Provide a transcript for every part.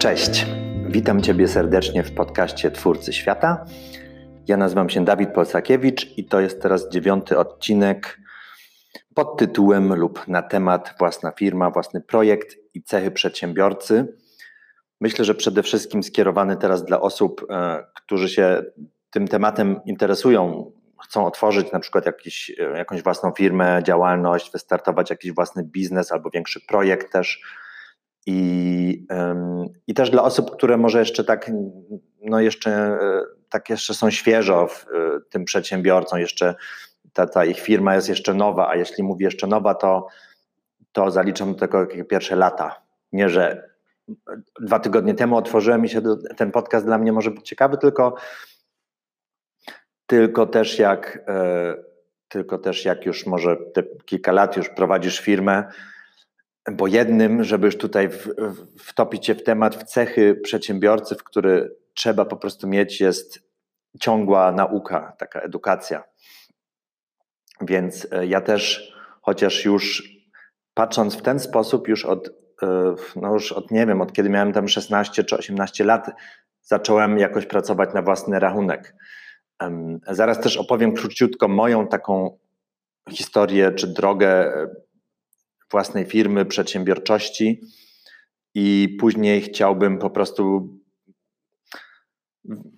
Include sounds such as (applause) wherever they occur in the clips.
Cześć, witam Ciebie serdecznie w podcaście Twórcy Świata. Ja nazywam się Dawid Polsakiewicz i to jest teraz dziewiąty odcinek pod tytułem lub na temat własna firma, własny projekt i cechy przedsiębiorcy. Myślę, że przede wszystkim skierowany teraz dla osób, e, którzy się tym tematem interesują, chcą otworzyć na przykład jakiś, e, jakąś własną firmę, działalność, wystartować jakiś własny biznes albo większy projekt też. I, I też dla osób, które może jeszcze tak, no jeszcze, e, tak jeszcze są świeżo w tym przedsiębiorcą, jeszcze ta, ta ich firma jest jeszcze nowa, a jeśli mówię jeszcze nowa, to, to zaliczam do tego pierwsze lata. Nie, że dwa tygodnie temu otworzyłem i się ten podcast dla mnie może być ciekawy, tylko, tylko też jak e, tylko też jak już może te kilka lat już prowadzisz firmę, bo jednym, żeby już tutaj w, wtopić się w temat, w cechy przedsiębiorcy, w który trzeba po prostu mieć, jest ciągła nauka, taka edukacja. Więc e, ja też, chociaż już patrząc w ten sposób, już od, e, no już od nie wiem, od kiedy miałem tam 16 czy 18 lat, zacząłem jakoś pracować na własny rachunek. Zaraz też opowiem króciutko moją taką historię czy drogę e, własnej firmy, przedsiębiorczości i później chciałbym po prostu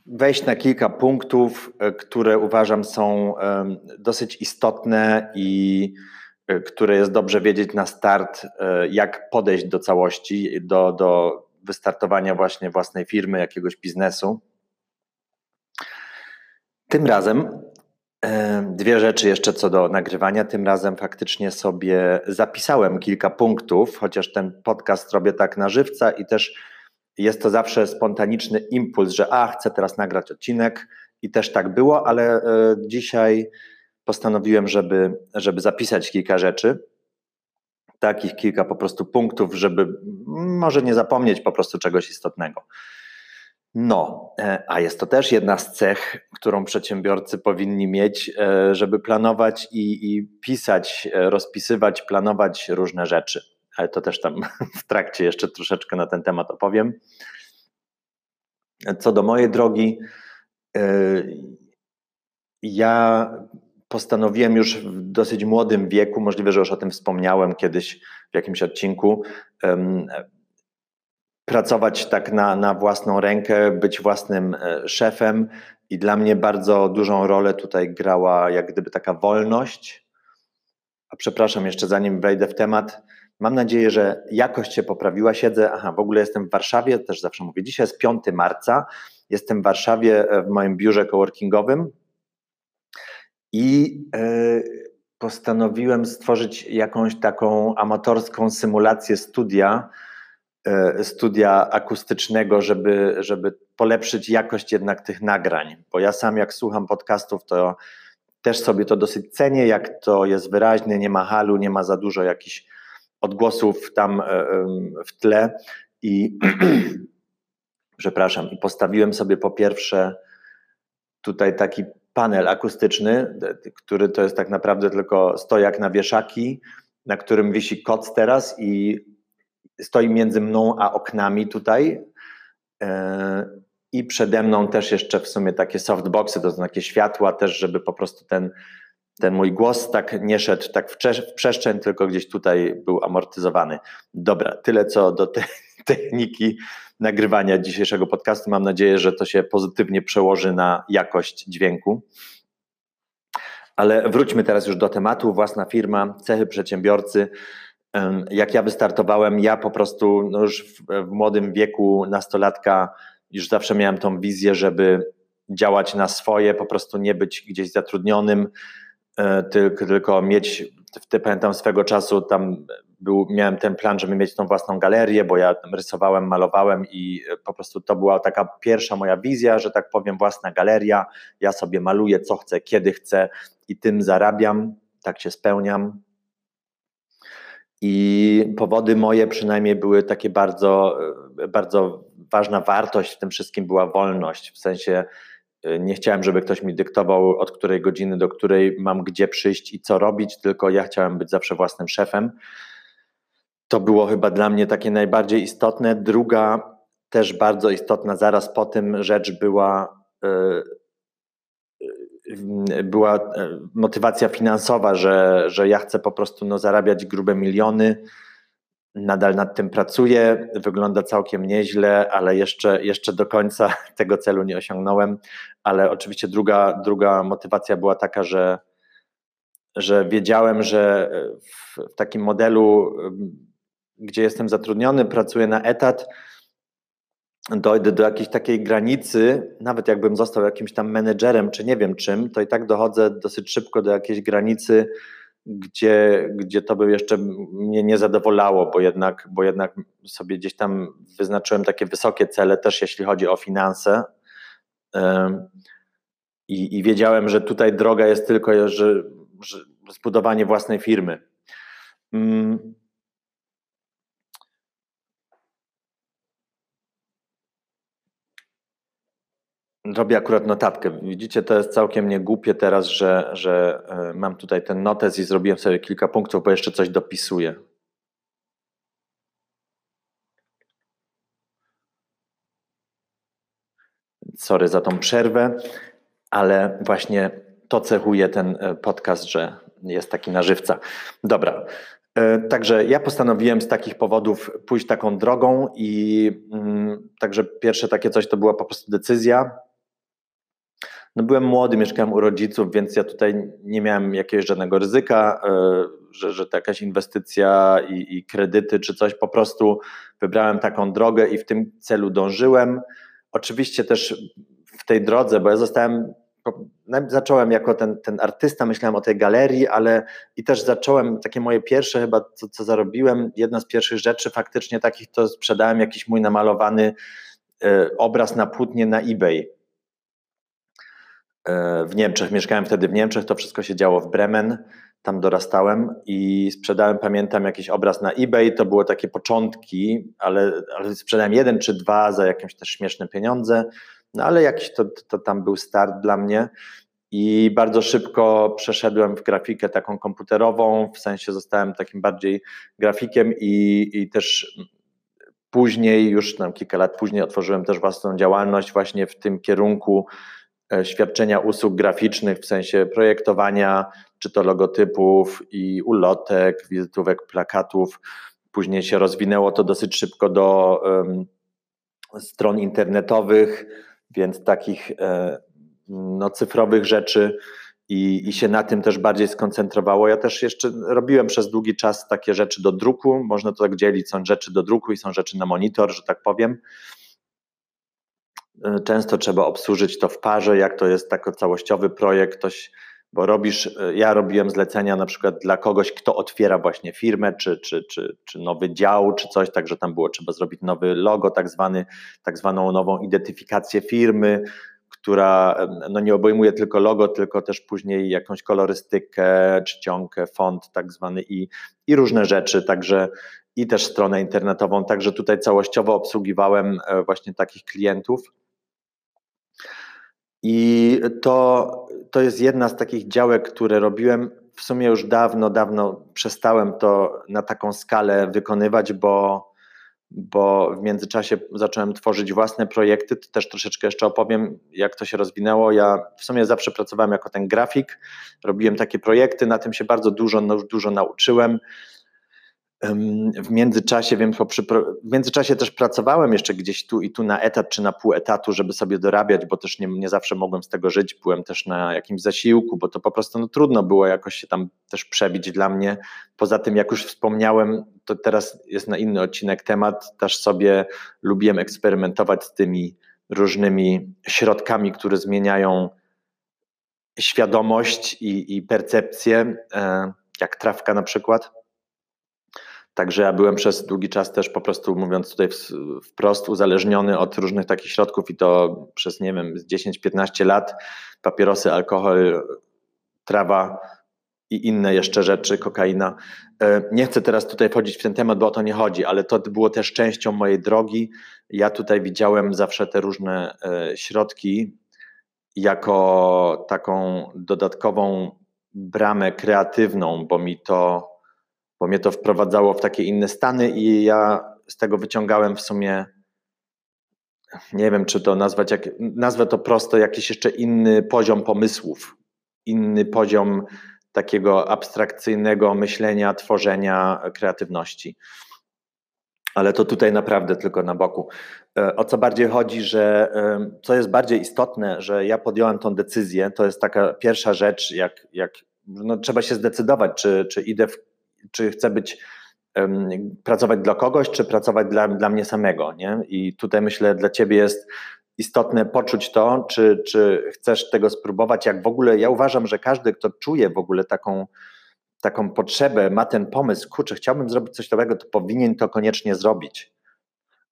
wejść na kilka punktów, e, które uważam są dosyć istotne i e, które jest dobrze wiedzieć na start, e, jak podejść do całości, do, do wystartowania właśnie własnej firmy, jakiegoś biznesu. Tym razem dwie rzeczy jeszcze co do nagrywania. Tym razem faktycznie sobie zapisałem kilka punktów, chociaż ten podcast robię tak na żywca i też jest to zawsze spontaniczny impuls, że a, chcę teraz nagrać odcinek i też tak było, ale e, dzisiaj postanowiłem, żeby, żeby zapisać kilka rzeczy, takich kilka po prostu punktów, żeby może nie zapomnieć po prostu czegoś istotnego. No, e, a jest to też jedna z cech, którą przedsiębiorcy powinni mieć, e, żeby planować i, i pisać, rozpisywać, planować różne rzeczy ale to też tam (laughs) w trakcie jeszcze troszeczkę na ten temat opowiem. Co do mojej drogi, ja postanowiłem już w dosyć młodym wieku, możliwe, że już o tym wspomniałem kiedyś w jakimś odcinku, pracować tak na, na własną rękę, być własnym e, szefem i dla mnie bardzo dużą rolę tutaj grała jak gdyby taka wolność. A przepraszam, jeszcze zanim wejdę w temat, Mam nadzieję, że jakość się poprawiła. Siedzę, aha, w ogóle jestem w Warszawie, też zawsze mówię, dzisiaj jest 5 marca, jestem w Warszawie e, w moim biurze coworkingowym i yy, postanowiłem stworzyć jakąś taką amatorską symulację studia, studia akustycznego, żeby, żeby polepszyć jakość jednak tych nagrań, bo ja sam jak słucham podcastów, to też sobie to dosyć cenię, jak to jest wyraźne, nie ma halu, nie ma za dużo jakichś odgłosów tam e, w tle. I (clears throat) przepraszam, i postawiłem sobie po pierwsze tutaj taki panel akustyczny, który to jest tak naprawdę tylko stojak na wieszaki, na którym wisi koc teraz i stoi między mną a oknami tutaj. E, I przede mną też jeszcze w sumie takie softboxy, to są takie światła też, żeby po prostu ten ten mój głos tak nie szedł tak w, w przestrzeń, tylko gdzieś tutaj był amortyzowany. Dobra, tyle co do te (laughs) techniki nagrywania dzisiejszego podcastu. Mam nadzieję, że to się pozytywnie przełoży na jakość dźwięku. Ale wróćmy teraz już do tematu. Własna firma, cechy przedsiębiorcy. Jak ja wystartowałem, ja po prostu no już w, w młodym wieku nastolatka już zawsze miałem tą wizję, żeby działać na swoje, po prostu nie być gdzieś zatrudnionym, E, tylko, tylko mieć, w, pamiętam swego czasu tam był, miałem ten plan, żeby mieć tą własną galerię, bo ja rysowałem, malowałem i po prostu to była taka pierwsza moja wizja, że tak powiem, własna galeria. Ja sobie maluję, co chcę, kiedy chcę i tym zarabiam, tak się spełniam. I powody moje przynajmniej były takie bardzo, bardzo ważna wartość w tym wszystkim była wolność, w sensie nie chciałem, żeby ktoś mi dyktował, od której godziny do której mam gdzie przyjść i co robić, tylko ja chciałem być zawsze własnym szefem. To było chyba dla mnie takie najbardziej istotne. Druga też bardzo istotna zaraz po tym rzecz była była motywacja finansowa, że, że ja chcę po prostu no, zarabiać grube miliony. Nadal nad tym pracuję, wygląda całkiem nieźle, ale jeszcze, jeszcze do końca (laughs) tego celu nie osiągnąłem. Ale oczywiście druga, druga motywacja była taka, że, że wiedziałem, że w, takim modelu, gdzie jestem zatrudniony, pracuję na etat, dojdę do jakiejś takiej granicy, nawet jakbym został jakimś tam menedżerem, czy nie wiem czym, to i tak dochodzę dosyć szybko do jakiejś granicy, gdzie, gdzie to by jeszcze mnie nie zadowolało, bo jednak, bo jednak sobie gdzieś tam wyznaczyłem takie wysokie cele, też jeśli chodzi o finanse. I, i wiedziałem, że tutaj droga jest tylko że, że zbudowanie własnej firmy. Robię akurat notatkę. Widzicie, to jest całkiem niegłupie teraz, że, że e, mam tutaj ten notes i zrobiłem sobie kilka punktów, bo jeszcze coś dopisuję. Sorry za tą przerwę, ale właśnie to cechuje ten e, podcast, że jest taki na żywca. Dobra. E, także ja postanowiłem z takich powodów pójść taką drogą i mm, także pierwsze takie coś to była po prostu decyzja, no byłem młody, mieszkałem u rodziców, więc ja tutaj nie miałem jakiegoś żadnego ryzyka, e, że, że to jakaś inwestycja i, i kredyty czy coś. Po prostu wybrałem taką drogę i w tym celu dążyłem. Oczywiście też w tej drodze, bo ja zostałem zacząłem jako ten, ten artysta, myślałem o tej galerii, ale i też zacząłem takie moje pierwsze chyba, co, co zarobiłem, jedna z pierwszych rzeczy faktycznie takich, to sprzedałem jakiś mój namalowany y, obraz na płótnie na eBay. E, w Niemczech. Mieszkałem wtedy w Niemczech, to wszystko się działo w Bremen, tam dorastałem i sprzedałem, pamiętam, jakiś obraz na eBay, to było takie początki, ale, ale sprzedałem jeden czy dwa za jakieś też śmieszne pieniądze, no ale jakiś to, to tam był start dla mnie i bardzo szybko przeszedłem w grafikę taką komputerową, w sensie zostałem takim bardziej grafikiem i, i też później, już tam kilka lat później otworzyłem też własną działalność właśnie w tym kierunku świadczenia usług graficznych w sensie projektowania, czy to logotypów i ulotek, wizytówek, plakatów. Później się rozwinęło to dosyć szybko do um, stron internetowych, więc takich e, no, cyfrowych rzeczy i, i się na tym też bardziej skoncentrowało. Ja też jeszcze robiłem przez długi czas takie rzeczy do druku, można to tak dzielić, są rzeczy do druku i są rzeczy na monitor, że tak powiem. E, często trzeba obsłużyć to w parze, jak to jest taki całościowy projekt, ktoś, bo robisz, e, ja robiłem zlecenia na przykład dla kogoś, kto otwiera właśnie firmę, czy, czy, czy, czy nowy dział, czy coś, także tam było trzeba zrobić nowy logo, tak, zwany, tak zwaną nową identyfikację firmy, która e, no nie obejmuje tylko logo, tylko też później jakąś kolorystykę, czcionkę, font tak zwany i, i różne rzeczy, także i też stronę internetową, także tutaj całościowo obsługiwałem właśnie takich klientów. I to, to jest jedna z takich działek, które robiłem. W sumie już dawno, dawno przestałem to na taką skalę wykonywać, bo, bo w międzyczasie zacząłem tworzyć własne projekty. To też troszeczkę jeszcze opowiem, jak to się rozwinęło. Ja w sumie zawsze pracowałem jako ten grafik, robiłem takie projekty, na tym się bardzo dużo, no, dużo nauczyłem w międzyczasie, wiem, w międzyczasie też pracowałem jeszcze gdzieś tu i tu na etat czy na pół etatu, żeby sobie dorabiać, bo też nie, nie zawsze mogłem z tego żyć. Byłem też na jakimś zasiłku, bo to po prostu no, trudno było jakoś się tam też przebić dla mnie. Poza tym, jak już wspomniałem, to teraz jest na inny odcinek temat. Też sobie lubiłem eksperymentować z tymi różnymi środkami, które zmieniają świadomość i, i percepcję, e, jak trawka na przykład Także ja byłem przez długi czas też po prostu, mówiąc tutaj wprost, uzależniony od różnych takich środków i to przez, nie wiem, 10-15 lat, papierosy, alkohol, trawa i inne jeszcze rzeczy, kokaina. E, nie chcę teraz tutaj wchodzić w ten temat, bo o to nie chodzi, ale to było też częścią mojej drogi. Ja tutaj widziałem zawsze te różne e, środki jako taką dodatkową bramę kreatywną, bo mi to bo mnie to wprowadzało w takie inne stany i ja z tego wyciągałem w sumie nie wiem, czy to nazwać, jak, nazwę to prosto, jakiś jeszcze inny poziom pomysłów, inny poziom takiego abstrakcyjnego myślenia, tworzenia, kreatywności. Ale to tutaj naprawdę tylko na boku. E, o co bardziej chodzi, że co jest bardziej istotne, że ja podjąłem tą decyzję, to jest taka pierwsza rzecz, jak, jak no, trzeba się zdecydować, czy, czy idę, w, czy chcę być pracować dla kogoś, czy pracować dla, dla mnie samego. Nie? I tutaj myślę, dla ciebie jest istotne poczuć to, czy, czy chcesz tego spróbować, jak w ogóle, ja uważam, że każdy, kto czuje w ogóle taką, taką potrzebę, ma ten pomysł, kurczę, chciałbym zrobić coś nowego, to powinien to koniecznie zrobić.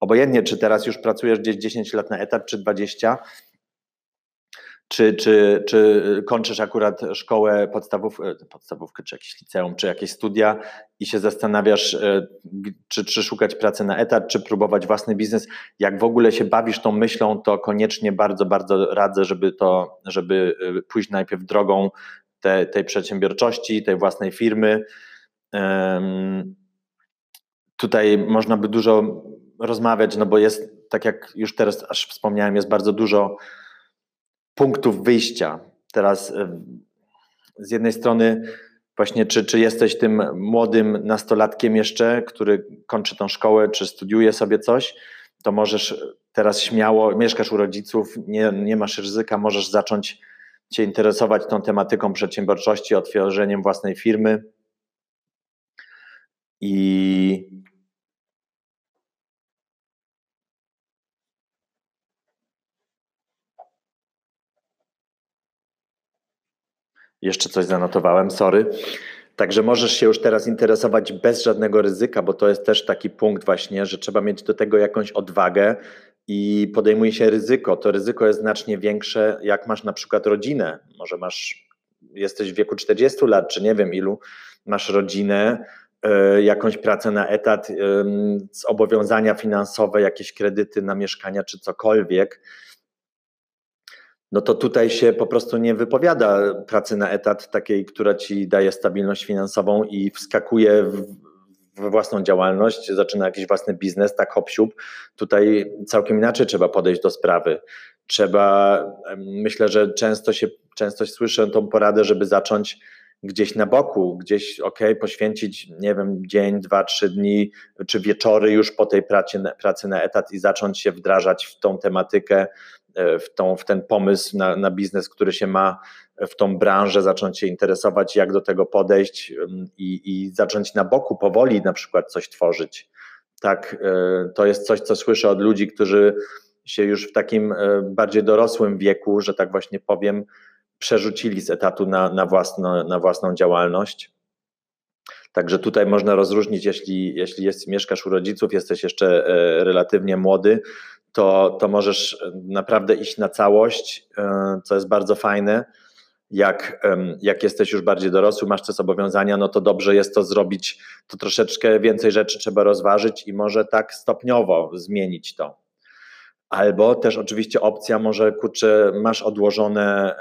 Obojętnie, czy teraz już pracujesz gdzieś 10 lat na etat, czy 20, czy, czy, czy kończysz akurat szkołę podstawów, e, podstawówkę, czy jakieś liceum, czy jakieś studia i się zastanawiasz, e, czy, czy szukać pracy na etat, czy próbować własny biznes. Jak w ogóle się bawisz tą myślą, to koniecznie bardzo, bardzo radzę, żeby to, żeby e, pójść najpierw drogą te, tej przedsiębiorczości, tej własnej firmy. Tutaj można by dużo rozmawiać, no bo jest, tak jak już teraz aż wspomniałem, jest bardzo dużo punktów wyjścia. Teraz e, z jednej strony właśnie czy, czy jesteś tym młodym nastolatkiem jeszcze, który kończy tą szkołę, czy studiuje sobie coś, to możesz teraz śmiało, mieszkasz u rodziców, nie, nie masz ryzyka, możesz zacząć się interesować tą tematyką przedsiębiorczości, otworzeniem własnej firmy. I Jeszcze coś zanotowałem, sorry. Także możesz się już teraz interesować bez żadnego ryzyka, bo to jest też taki punkt właśnie, że trzeba mieć do tego jakąś odwagę i podejmuje się ryzyko. To ryzyko jest znacznie większe, jak masz na przykład rodzinę. Może masz, jesteś w wieku 40 lat, czy nie wiem ilu, masz rodzinę, y, jakąś pracę na etat, zobowiązania finansowe, jakieś kredyty na mieszkania czy cokolwiek no to tutaj się po prostu nie wypowiada pracy na etat takiej, która ci daje stabilność finansową i wskakuje w, własną działalność, zaczyna jakiś własny biznes, tak hop. Tutaj całkiem inaczej trzeba podejść do sprawy. Trzeba, myślę, że często się, często słyszę tą poradę, żeby zacząć gdzieś na boku, gdzieś ok, poświęcić, nie wiem, dzień, dwa, trzy dni, czy wieczory już po tej pracy, pracy na etat i zacząć się wdrażać w tą tematykę, w, tą, w ten pomysł na, na biznes, który się ma w tą branżę, zacząć się interesować, jak do tego podejść i, i zacząć na boku powoli na przykład coś tworzyć. Tak, e, to jest coś, co słyszę od ludzi, którzy się już w takim e, bardziej dorosłym wieku, że tak właśnie powiem, przerzucili z etatu na, na, własno, na własną działalność. Także tutaj można rozróżnić, jeśli, jeśli jest, mieszkasz u rodziców, jesteś jeszcze relatywnie młody, to, to możesz naprawdę iść na całość, e, co jest bardzo fajne. Jak, jak jesteś już bardziej dorosły, masz te zobowiązania, no to dobrze jest to zrobić, to troszeczkę więcej rzeczy trzeba rozważyć i może tak stopniowo zmienić to. Albo też oczywiście opcja może, kurczę, masz odłożone,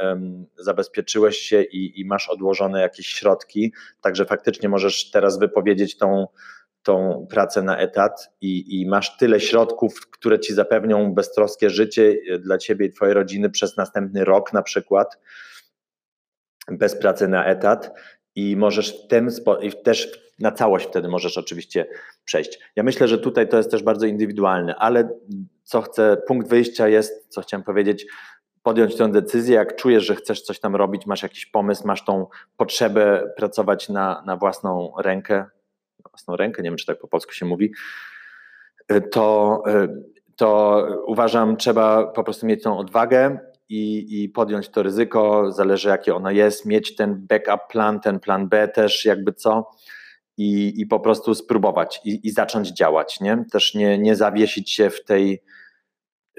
zabezpieczyłeś się i, i masz odłożone jakieś środki, także faktycznie możesz teraz wypowiedzieć tą, tą pracę na etat i, i, masz tyle środków, które ci zapewnią beztroskie życie e, dla ciebie i twojej rodziny przez następny rok na przykład, bez pracy na etat i możesz w tym i też na całość wtedy możesz oczywiście przejść. Ja myślę, że tutaj to jest też bardzo indywidualne, ale co chcę, punkt wyjścia jest, co chciałem powiedzieć, podjąć tę decyzję, jak czujesz, że chcesz coś tam robić, masz jakiś pomysł, masz tą potrzebę pracować na, na własną rękę, własną rękę, nie wiem czy tak po polsku się mówi, e, to, e, to uważam, trzeba po prostu mieć tą odwagę i, i podjąć to ryzyko, zależy jakie ono jest, mieć ten backup plan, ten plan B też, jakby co. I, i po prostu spróbować i, i zacząć działać. Nie? Też nie, nie zawiesić się w tej,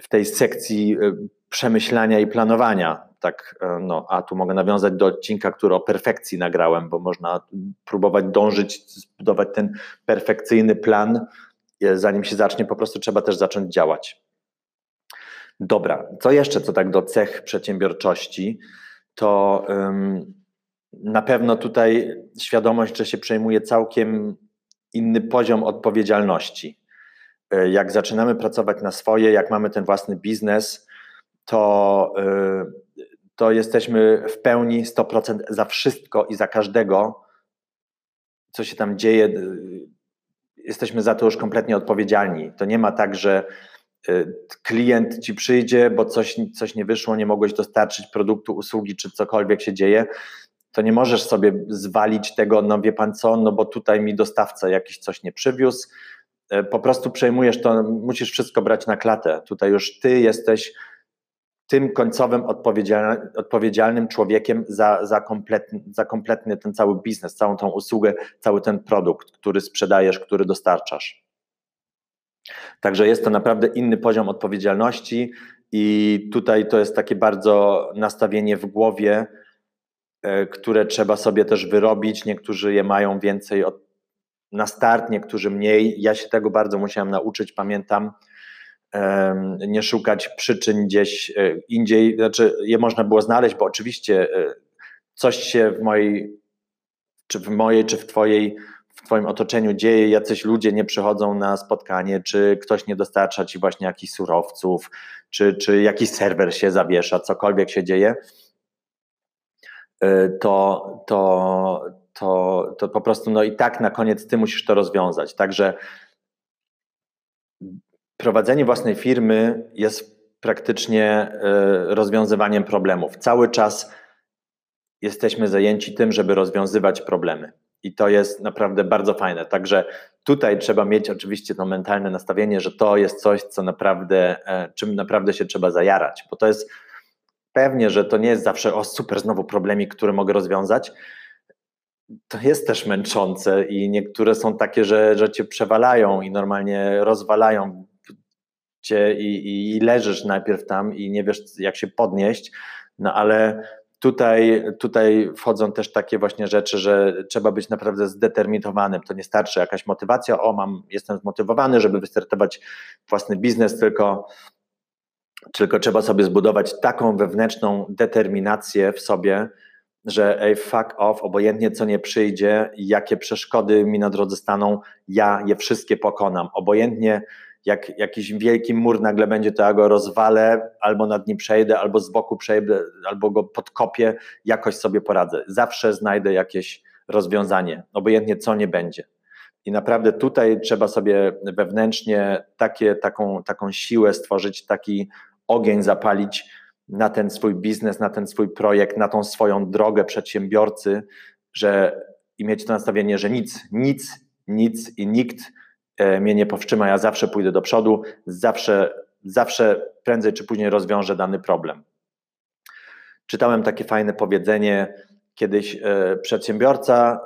w tej sekcji e, przemyślania i planowania, tak, e, no, a tu mogę nawiązać do odcinka, który o perfekcji nagrałem, bo można próbować dążyć, zbudować ten perfekcyjny plan, e, zanim się zacznie, po prostu trzeba też zacząć działać. Dobra, co jeszcze, co tak do cech przedsiębiorczości, to na pewno tutaj świadomość, że się przejmuje całkiem inny poziom odpowiedzialności. e, jak zaczynamy pracować na swoje, jak mamy ten własny biznes, to, to jesteśmy w pełni 100% za wszystko i za każdego, co się tam dzieje. Jesteśmy za to już kompletnie odpowiedzialni. To nie ma tak, że klient ci przyjdzie, bo coś, coś nie wyszło, nie mogłeś dostarczyć produktu, usługi, czy cokolwiek się dzieje to nie możesz sobie zwalić tego, no wie pan co, no bo tutaj mi dostawca jakiś coś nie przywiózł. E, po prostu przejmujesz to, musisz wszystko brać na klatę. Tutaj już ty jesteś tym końcowym odpowiedzialnym człowiekiem za, za, kompletny, za kompletny ten cały biznes, całą tą usługę, cały ten produkt, który sprzedajesz, który dostarczasz. Także jest to naprawdę inny poziom odpowiedzialności i tutaj to jest takie bardzo nastawienie w głowie, E, które trzeba sobie też wyrobić. Niektórzy je mają więcej od, na start, niektórzy mniej. Ja się tego bardzo musiałem nauczyć, pamiętam. Nie szukać przyczyn gdzieś e, indziej, znaczy je można było znaleźć, bo oczywiście e, coś się w mojej, czy w mojej, czy w twojej, w twoim otoczeniu dzieje, jacyś ludzie nie przychodzą na spotkanie, czy ktoś nie dostarcza ci właśnie jakichś surowców, czy, czy jakiś serwer się zawiesza, cokolwiek się dzieje. Y, to, to, to, to po prostu no i tak na koniec ty musisz to rozwiązać. Także prowadzenie własnej firmy jest praktycznie y, rozwiązywaniem problemów. Cały czas jesteśmy zajęci tym, żeby rozwiązywać problemy. I to jest naprawdę bardzo fajne. Także tutaj trzeba mieć oczywiście to mentalne nastawienie, że to jest coś, co naprawdę, e, czym naprawdę się trzeba zajarać, bo to jest pewnie, że to nie jest zawsze o super znowu problemik, który mogę rozwiązać. To jest też męczące i niektóre są takie, że, że cię przewalają i normalnie rozwalają cię i, i leżysz najpierw tam i nie wiesz jak się podnieść, no ale tutaj, tutaj wchodzą też takie właśnie rzeczy, że trzeba być naprawdę zdeterminowanym. To nie starczy jakaś motywacja, o mam, jestem zmotywowany, żeby wystartować własny biznes, tylko tylko trzeba sobie zbudować taką wewnętrzną determinację w sobie, że ej, fuck off, obojętnie co nie przyjdzie, jakie przeszkody mi na drodze staną, ja je wszystkie pokonam. Obojętnie jak jakiś wielki mur nagle będzie, to ja go rozwalę, albo nad nim przejdę, albo z boku przejdę, albo go podkopię, jakoś sobie poradzę. Zawsze znajdę jakieś rozwiązanie, obojętnie co nie będzie. I naprawdę tutaj trzeba sobie wewnętrznie takie, taką, taką siłę stworzyć, taki ogień zapalić na ten swój biznes, na ten swój projekt, na tą swoją drogę przedsiębiorcy, że i mieć to nastawienie, że nic, nic, nic i nikt mnie nie powstrzyma, ja zawsze pójdę do przodu, zawsze, zawsze prędzej czy później rozwiążę dany problem. Czytałem takie fajne powiedzenie, kiedyś e, przedsiębiorca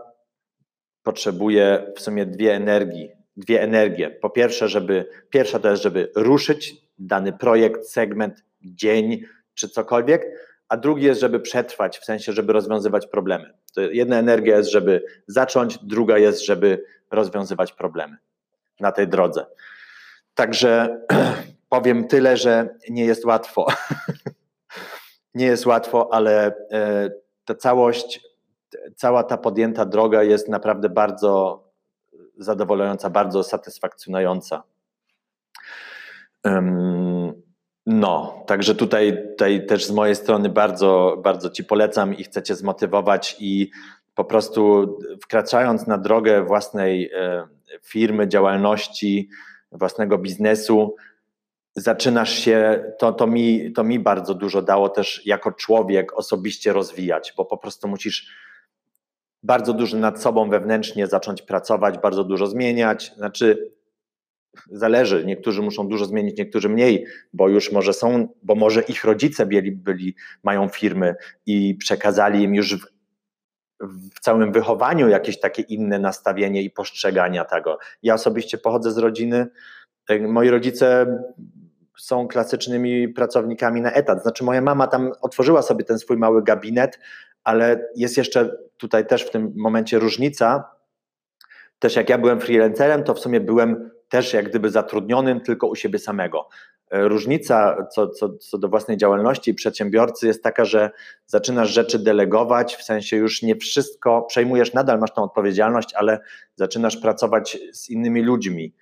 potrzebuje w sumie dwie energii, dwie energie. Po pierwsze, żeby, pierwsza to jest, żeby ruszyć dany projekt, segment, dzień czy cokolwiek, a drugi jest, żeby przetrwać, w sensie, żeby rozwiązywać problemy. To jedna energia jest, żeby zacząć, druga jest, żeby rozwiązywać problemy na tej drodze. Także (clears throat) powiem tyle, że nie jest łatwo. (laughs) nie jest łatwo, ale e, ta całość, cała ta podjęta droga jest naprawdę bardzo zadowalająca, bardzo satysfakcjonująca. No, także tutaj, tutaj też z mojej strony bardzo, bardzo Ci polecam i chcę Cię zmotywować i po prostu wkraczając na drogę własnej e, firmy, działalności, własnego biznesu, zaczynasz się, to, to, mi, to mi bardzo dużo dało też jako człowiek osobiście rozwijać, bo po prostu musisz bardzo dużo nad sobą wewnętrznie zacząć pracować, bardzo dużo zmieniać. Znaczy, zależy. Niektórzy muszą dużo zmienić, niektórzy mniej, bo już może są, bo może ich rodzice byli, byli mają firmy i przekazali im już w, w całym wychowaniu jakieś takie inne nastawienie i postrzegania tego. Ja osobiście pochodzę z rodziny, e, moi rodzice są klasycznymi pracownikami na etat. Znaczy, moja mama tam otworzyła sobie ten swój mały gabinet, ale jest jeszcze tutaj też w tym momencie różnica. Też jak ja byłem freelancerem, to w sumie byłem też jak gdyby zatrudnionym tylko u siebie samego. E, różnica co, co, co do własnej działalności i przedsiębiorcy jest taka, że zaczynasz rzeczy delegować, w sensie już nie wszystko przejmujesz, nadal masz tą odpowiedzialność, ale zaczynasz pracować z innymi ludźmi.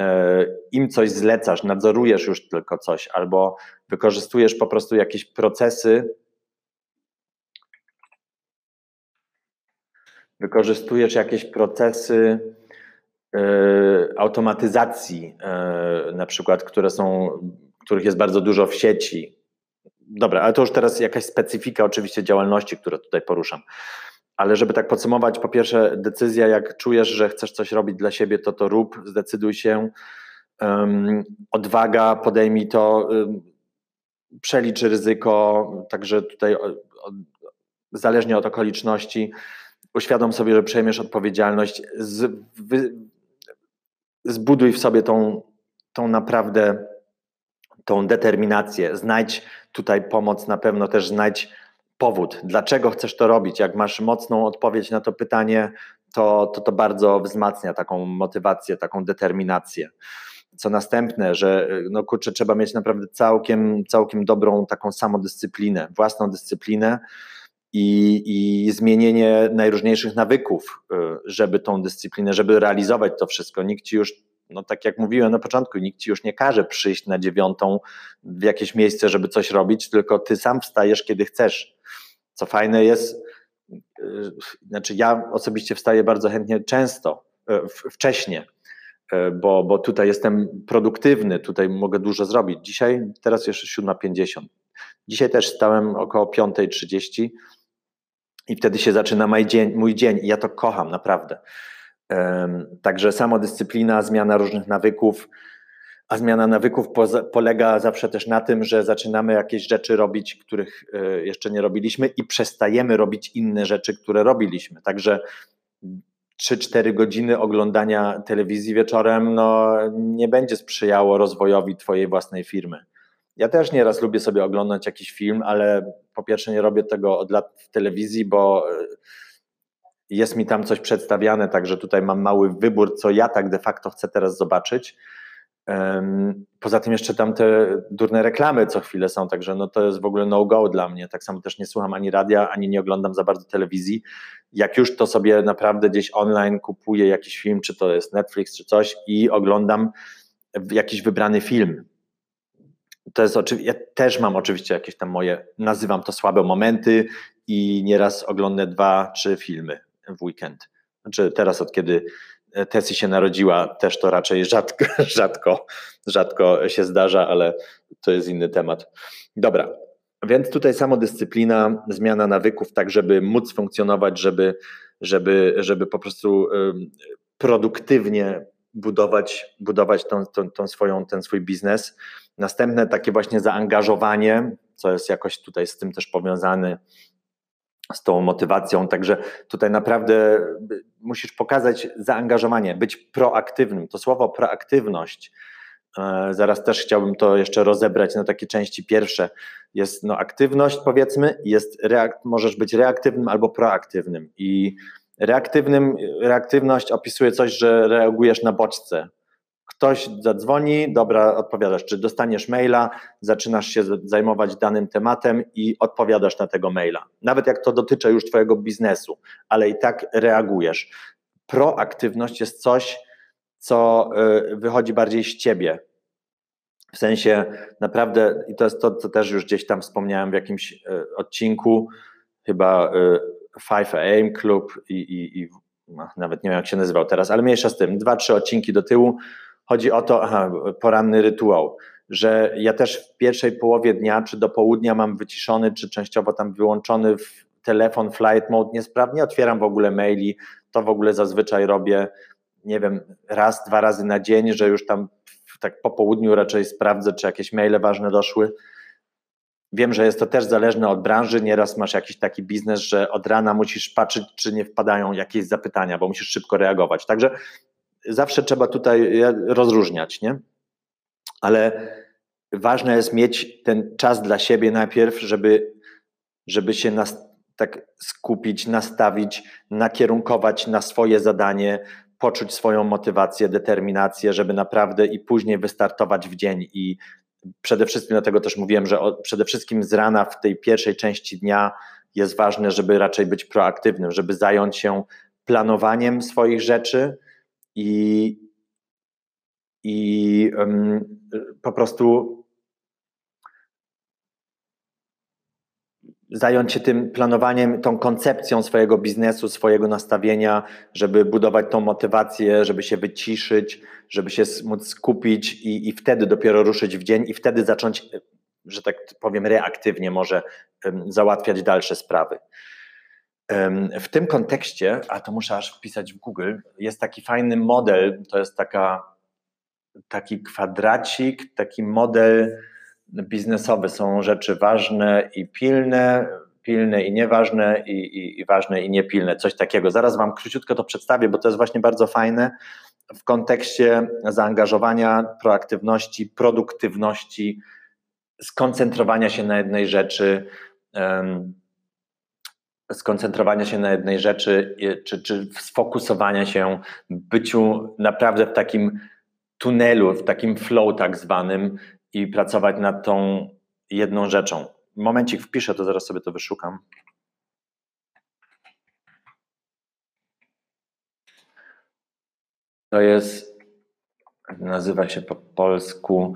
e, im coś zlecasz, nadzorujesz już tylko coś, albo wykorzystujesz po prostu jakieś procesy, wykorzystujesz jakieś procesy automatyzacji, e, na przykład, które są, których jest bardzo dużo w sieci. Dobra, ale to już teraz jakaś specyfika oczywiście działalności, które tutaj poruszam. Ale żeby tak podsumować, po pierwsze, decyzja, jak czujesz, że chcesz coś robić dla siebie, to to rób, zdecyduj się. Um, odwaga, podejmij to, um, przelicz ryzyko, także tutaj o, o, zależnie od okoliczności, uświadom sobie, że przejmiesz odpowiedzialność, z, wy, zbuduj w sobie tą, tą naprawdę tą determinację, znajdź tutaj pomoc, na pewno też znajdź powód, dlaczego chcesz to robić. Jak masz mocną odpowiedź na to pytanie, to to, to bardzo wzmacnia taką motywację, taką determinację. Co następne, że no kurczę, trzeba mieć naprawdę całkiem, całkiem dobrą taką samodyscyplinę, własną dyscyplinę i, i zmienienie najróżniejszych nawyków, y, żeby tą dyscyplinę, żeby realizować to wszystko. Nikt ci już no tak jak mówiłem na początku, nikt ci już nie każe przyjść na dziewiątą w jakieś miejsce, żeby coś robić, tylko ty sam wstajesz, kiedy chcesz. Co fajne jest, yy, znaczy ja osobiście wstaję bardzo chętnie często, yy, wcześnie, bo, bo tutaj jestem produktywny, tutaj mogę dużo zrobić. Dzisiaj, teraz jeszcze 7.50. Dzisiaj też stałem około 5.30 i wtedy się zaczyna mój dzień, mój dzień i ja to kocham naprawdę. Także samodyscyplina, zmiana różnych nawyków, a zmiana nawyków polega zawsze też na tym, że zaczynamy jakieś rzeczy robić, których e, jeszcze nie robiliśmy i przestajemy robić inne rzeczy, które robiliśmy. Także 3-4 godziny oglądania telewizji wieczorem no, nie będzie sprzyjało rozwojowi Twojej własnej firmy. Ja też nieraz lubię sobie oglądać jakiś film, ale po pierwsze nie robię tego od lat w telewizji, bo e, jest mi tam coś przedstawiane, także tutaj mam mały wybór, co ja tak de facto chcę teraz zobaczyć. Poza tym jeszcze tam te durne reklamy co chwilę są, także no to jest w ogóle no-go dla mnie. Tak samo też nie słucham ani radia, ani nie oglądam za bardzo telewizji. Jak już to sobie naprawdę gdzieś online kupuję jakiś film, czy to jest Netflix, czy coś i oglądam jakiś wybrany film. To jest oczywiście, ja też mam oczywiście jakieś tam moje, nazywam to słabe momenty i nieraz oglądam dwa, trzy filmy w weekend. Znaczy teraz od kiedy Tessie się narodziła, też to raczej rzadko, (laughs) rzadko, rzadko się zdarza, ale to jest inny temat. Dobra, więc tutaj samodyscyplina, zmiana nawyków, tak żeby móc funkcjonować, żeby, żeby, żeby po prostu produktywnie budować, budować tą, tą, tą swoją, ten swój biznes. Następne takie właśnie zaangażowanie, co jest jakoś tutaj z tym też powiązane, z tą motywacją. Także tutaj naprawdę musisz pokazać zaangażowanie, być proaktywnym. To słowo proaktywność, e, zaraz też chciałbym to jeszcze rozebrać na takie części pierwsze. Jest no, aktywność, powiedzmy, jest reak- możesz być reaktywnym albo proaktywnym. I reaktywnym, reaktywność opisuje coś, że reagujesz na bodźce, Ktoś zadzwoni, dobra, odpowiadasz. Czy dostaniesz maila, zaczynasz się zajmować danym tematem i odpowiadasz na tego maila. Nawet jak to dotyczy już Twojego biznesu, ale i tak reagujesz. Proaktywność jest coś, co y, wychodzi bardziej z Ciebie. W sensie naprawdę, i to jest to, co też już gdzieś tam wspomniałem w jakimś y, odcinku, chyba 5AM y, Club i, i, i no, nawet nie wiem jak się nazywał teraz, ale mniejsza z tym, dwa, trzy odcinki do tyłu, Chodzi o to, aha, poranny rytuał, że ja też w pierwszej połowie dnia, czy do południa mam wyciszony, czy częściowo tam wyłączony w telefon flight mode. Niesprawnie, otwieram w ogóle maili, to w ogóle zazwyczaj robię, nie wiem, raz, dwa razy na dzień, że już tam tak po południu raczej sprawdzę, czy jakieś maile ważne doszły. Wiem, że jest to też zależne od branży. Nieraz masz jakiś taki biznes, że od rana musisz patrzeć, czy nie wpadają jakieś zapytania, bo musisz szybko reagować. Także zawsze trzeba tutaj rozróżniać, nie? Ale ważne jest mieć ten czas dla siebie najpierw, żeby, żeby się nas, tak skupić, nastawić, nakierunkować na swoje zadanie, poczuć swoją motywację, determinację, żeby naprawdę i później wystartować w dzień. I przede wszystkim, dlatego też mówiłem, że przede wszystkim z rana w tej pierwszej części dnia jest ważne, żeby raczej być proaktywnym, żeby zająć się planowaniem swoich rzeczy, i, i po prostu zająć się tym planowaniem, tą koncepcją swojego biznesu, swojego nastawienia, żeby budować tą motywację, żeby się wyciszyć, żeby się móc skupić i, i wtedy dopiero ruszyć w dzień i wtedy zacząć, że tak powiem, reaktywnie może załatwiać dalsze sprawy. W tym kontekście, a to muszę aż wpisać w Google, jest taki fajny model, to jest taka, taki kwadracik, taki model biznesowy. Są rzeczy ważne i pilne, pilne i nieważne i, i, i ważne i niepilne, coś takiego. Zaraz Wam króciutko to przedstawię, bo to jest właśnie bardzo fajne w kontekście zaangażowania, proaktywności, produktywności, skoncentrowania się na jednej rzeczy, skoncentrowania się na jednej rzeczy, czy, czy sfokusowania się, byciu naprawdę w takim tunelu, w takim flow tak zwanym i pracować nad tą jedną rzeczą. Momencik wpiszę, to zaraz sobie to wyszukam. To jest, nazywa się po polsku,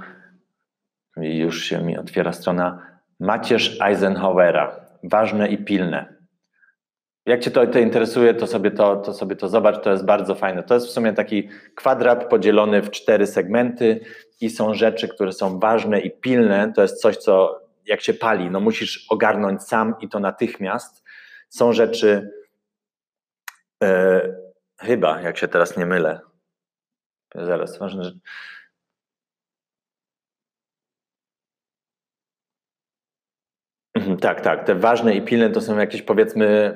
już się mi otwiera strona, Macierz Eisenhowera. Ważne i pilne. Jak Cię to, to interesuje, to sobie to, to sobie to zobacz, to jest bardzo fajne. To jest w sumie taki kwadrat podzielony w cztery segmenty i są rzeczy, które są ważne i pilne. To jest coś, co jak się pali, no musisz ogarnąć sam i to natychmiast. Są rzeczy, e, chyba, jak się teraz nie mylę, zaraz, ważne rzeczy. Mhm, tak, tak. Te ważne i pilne to są jakieś powiedzmy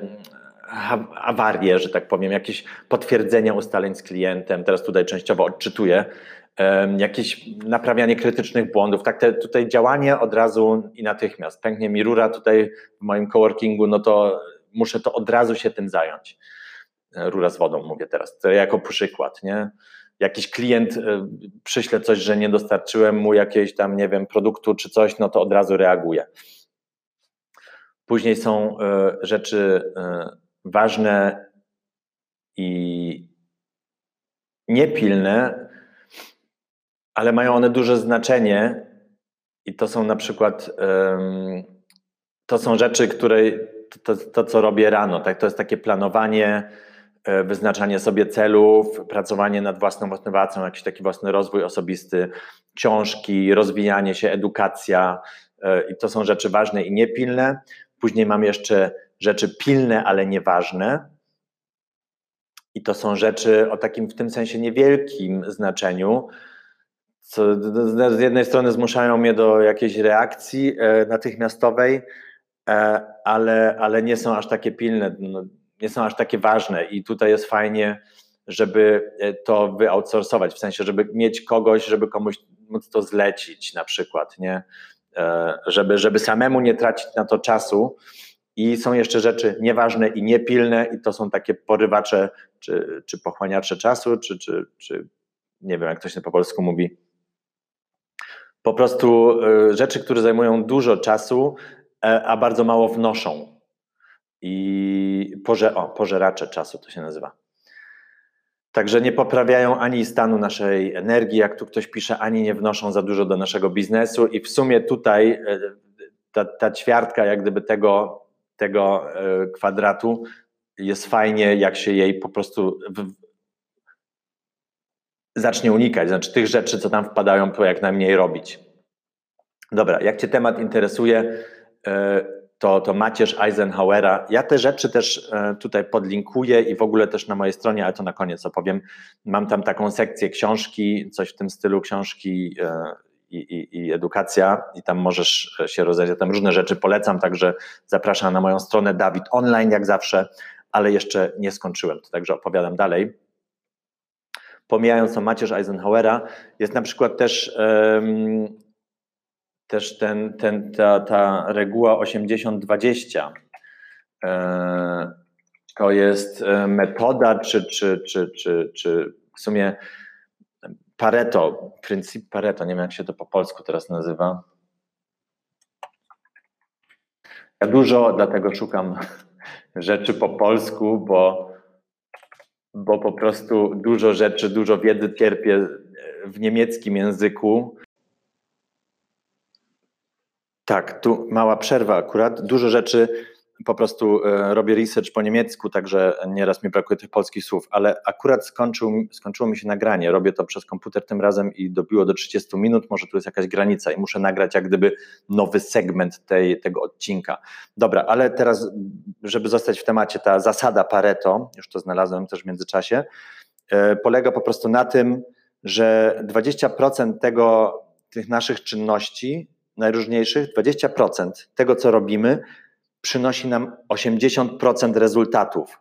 awarie, że tak powiem, jakieś potwierdzenia ustaleń z klientem. Teraz tutaj częściowo odczytuję. Jakieś naprawianie krytycznych błędów. Tak, te, tutaj działanie od razu i natychmiast. Pęknie mi rura tutaj w moim coworkingu, no to muszę to od razu się tym zająć. E, rura z wodą mówię teraz, to jako przykład, nie? Jakiś klient e, przyśle coś, że nie dostarczyłem mu jakiejś tam, nie wiem, produktu czy coś, no to od razu reaguje. Później są e, rzeczy ważne i niepilne, ale mają one duże znaczenie i to są na przykład to są rzeczy, które to, to, co robię rano, tak? to jest takie planowanie, e, wyznaczanie sobie celów, pracowanie nad własną motywacją, jakiś taki własny rozwój osobisty, książki, rozwijanie się, edukacja e, i to są rzeczy ważne i niepilne. Później mam jeszcze rzeczy pilne, ale nieważne. I to są rzeczy o takim w tym sensie niewielkim znaczeniu, co z jednej strony zmuszają mnie do jakiejś reakcji e, natychmiastowej, e, ale, ale nie są aż takie pilne, no, nie są aż takie ważne. I tutaj jest fajnie, żeby e, to wyoutsourcować, w sensie, żeby mieć kogoś, żeby komuś móc to zlecić na przykład, nie? Żeby, żeby samemu nie tracić na to czasu, i są jeszcze rzeczy nieważne i niepilne, i to są takie porywacze, czy, czy pochłaniacze czasu, czy, czy, czy nie wiem, jak to się po polsku mówi. Po prostu y, rzeczy, które zajmują dużo czasu, e, a bardzo mało wnoszą. I o, pożeracze czasu to się nazywa. Także nie poprawiają ani stanu naszej energii, jak tu ktoś pisze, ani nie wnoszą za dużo do naszego biznesu. I w sumie tutaj e, ta, ta ćwiartka, jak gdyby tego tego e, kwadratu jest fajnie, jak się jej po prostu w, zacznie unikać, znaczy tych rzeczy, co tam wpadają, to jak najmniej robić. Dobra, jak Cię temat interesuje, e, to, to macierz Eisenhowera. Ja te rzeczy też e, tutaj podlinkuję i w ogóle też na mojej stronie, ale to na koniec opowiem. Mam tam taką sekcję książki, coś w tym stylu książki i, i, i, edukacja i tam możesz się rozejrzeć. Tam różne rzeczy polecam, także zapraszam na moją stronę Dawid Online jak zawsze, ale jeszcze nie skończyłem, to także opowiadam dalej. Pomijając to macierz Eisenhowera, jest na przykład też, um, też ten, ten, ta, ta reguła 80-20. E, to jest e, metoda, czy, czy, czy, czy, czy w sumie Pareto, pryncyp Pareto, nie wiem jak się to po polsku teraz nazywa. Ja dużo dlatego szukam (laughs) rzeczy po polsku, bo, bo po prostu dużo rzeczy, dużo wiedzy czerpię w niemieckim języku. Tak, tu mała przerwa akurat. Dużo rzeczy po prostu e, robię research po niemiecku, także nieraz mi brakuje tych polskich słów, ale akurat skończył, skończyło mi się nagranie. Robię to przez komputer tym razem i dobiło do 30 minut. Może tu jest jakaś granica i muszę nagrać jak gdyby nowy segment tej, tego odcinka. Dobra, ale teraz, żeby zostać w temacie, ta zasada Pareto, już to znalazłem też w międzyczasie, e, polega po prostu na tym, że 20% tego, tych naszych czynności najróżniejszych, 20% tego, co robimy, przynosi nam 80% rezultatów.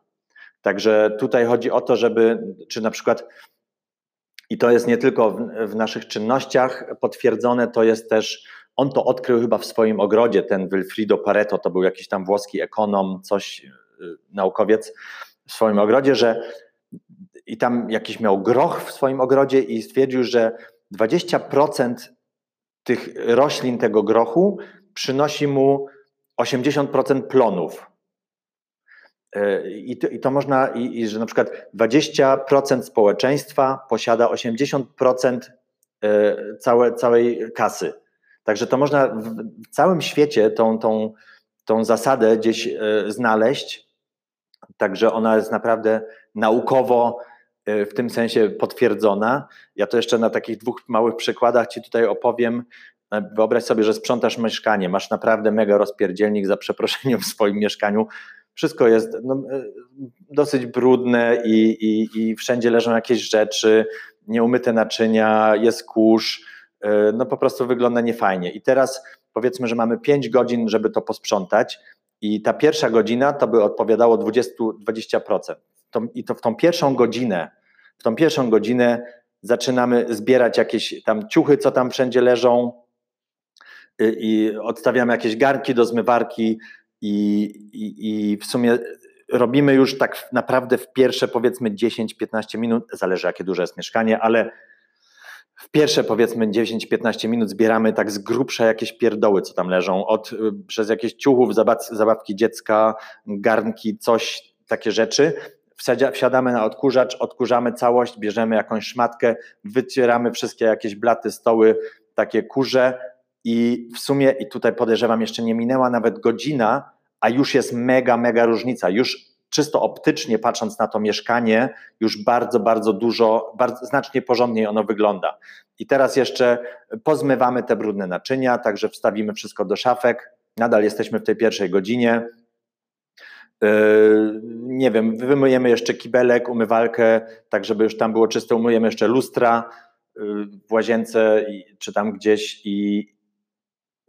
Także tutaj chodzi o to, żeby, czy na przykład, i to jest nie tylko w, w, naszych czynnościach potwierdzone, to jest też, on to odkrył chyba w swoim ogrodzie, ten Wilfrido Pareto, to był jakiś tam włoski ekonom, coś, y, naukowiec w swoim ogrodzie, że i tam jakiś miał groch w swoim ogrodzie i stwierdził, że 20% tych roślin tego grochu przynosi mu 80% plonów. E, I to, I to, można, i, i, że na przykład 20% społeczeństwa posiada 80% e, całe, całej kasy. Także to można w, całym świecie tą, tą, tą zasadę gdzieś e, znaleźć. Także ona jest naprawdę naukowo w tym sensie potwierdzona. Ja to jeszcze na takich dwóch małych przykładach Ci tutaj opowiem. Wyobraź sobie, że sprzątasz mieszkanie, masz naprawdę mega rozpierdzielnik za przeproszeniem w swoim mieszkaniu. Wszystko jest no, e, dosyć brudne i, i, i wszędzie leżą jakieś rzeczy, nieumyte naczynia, jest kurz, e, no po prostu wygląda niefajnie. I teraz powiedzmy, że mamy 5 godzin, żeby to posprzątać i ta pierwsza godzina to by odpowiadało 20-20%. I to w tą pierwszą godzinę, w tą pierwszą godzinę zaczynamy zbierać jakieś tam ciuchy, co tam wszędzie leżą, i odstawiamy jakieś garki do zmywarki i, i, i w sumie robimy już tak naprawdę w pierwsze powiedzmy 10-15 minut, zależy jakie duże jest mieszkanie, ale w pierwsze powiedzmy 10-15 minut zbieramy tak z grubsza jakieś pierdoły, co tam leżą, od, y, przez jakieś ciuchów, zabawki dziecka, garnki, coś, takie rzeczy. Wsiadamy na odkurzacz, odkurzamy całość, bierzemy jakąś szmatkę, wycieramy wszystkie jakieś blaty, stoły, takie kurze, i w sumie, i tutaj podejrzewam, jeszcze nie minęła nawet godzina, a już jest mega, mega różnica. Już czysto optycznie patrząc na to mieszkanie, już bardzo, bardzo dużo, bardzo, znacznie porządniej ono wygląda. I teraz jeszcze pozmywamy te brudne naczynia, także wstawimy wszystko do szafek. Nadal jesteśmy w tej pierwszej godzinie. Yy, nie wiem, wymyjemy jeszcze kibelek, umywalkę, tak żeby już tam było czyste, umyjemy jeszcze lustra yy, w łazience czy tam gdzieś i,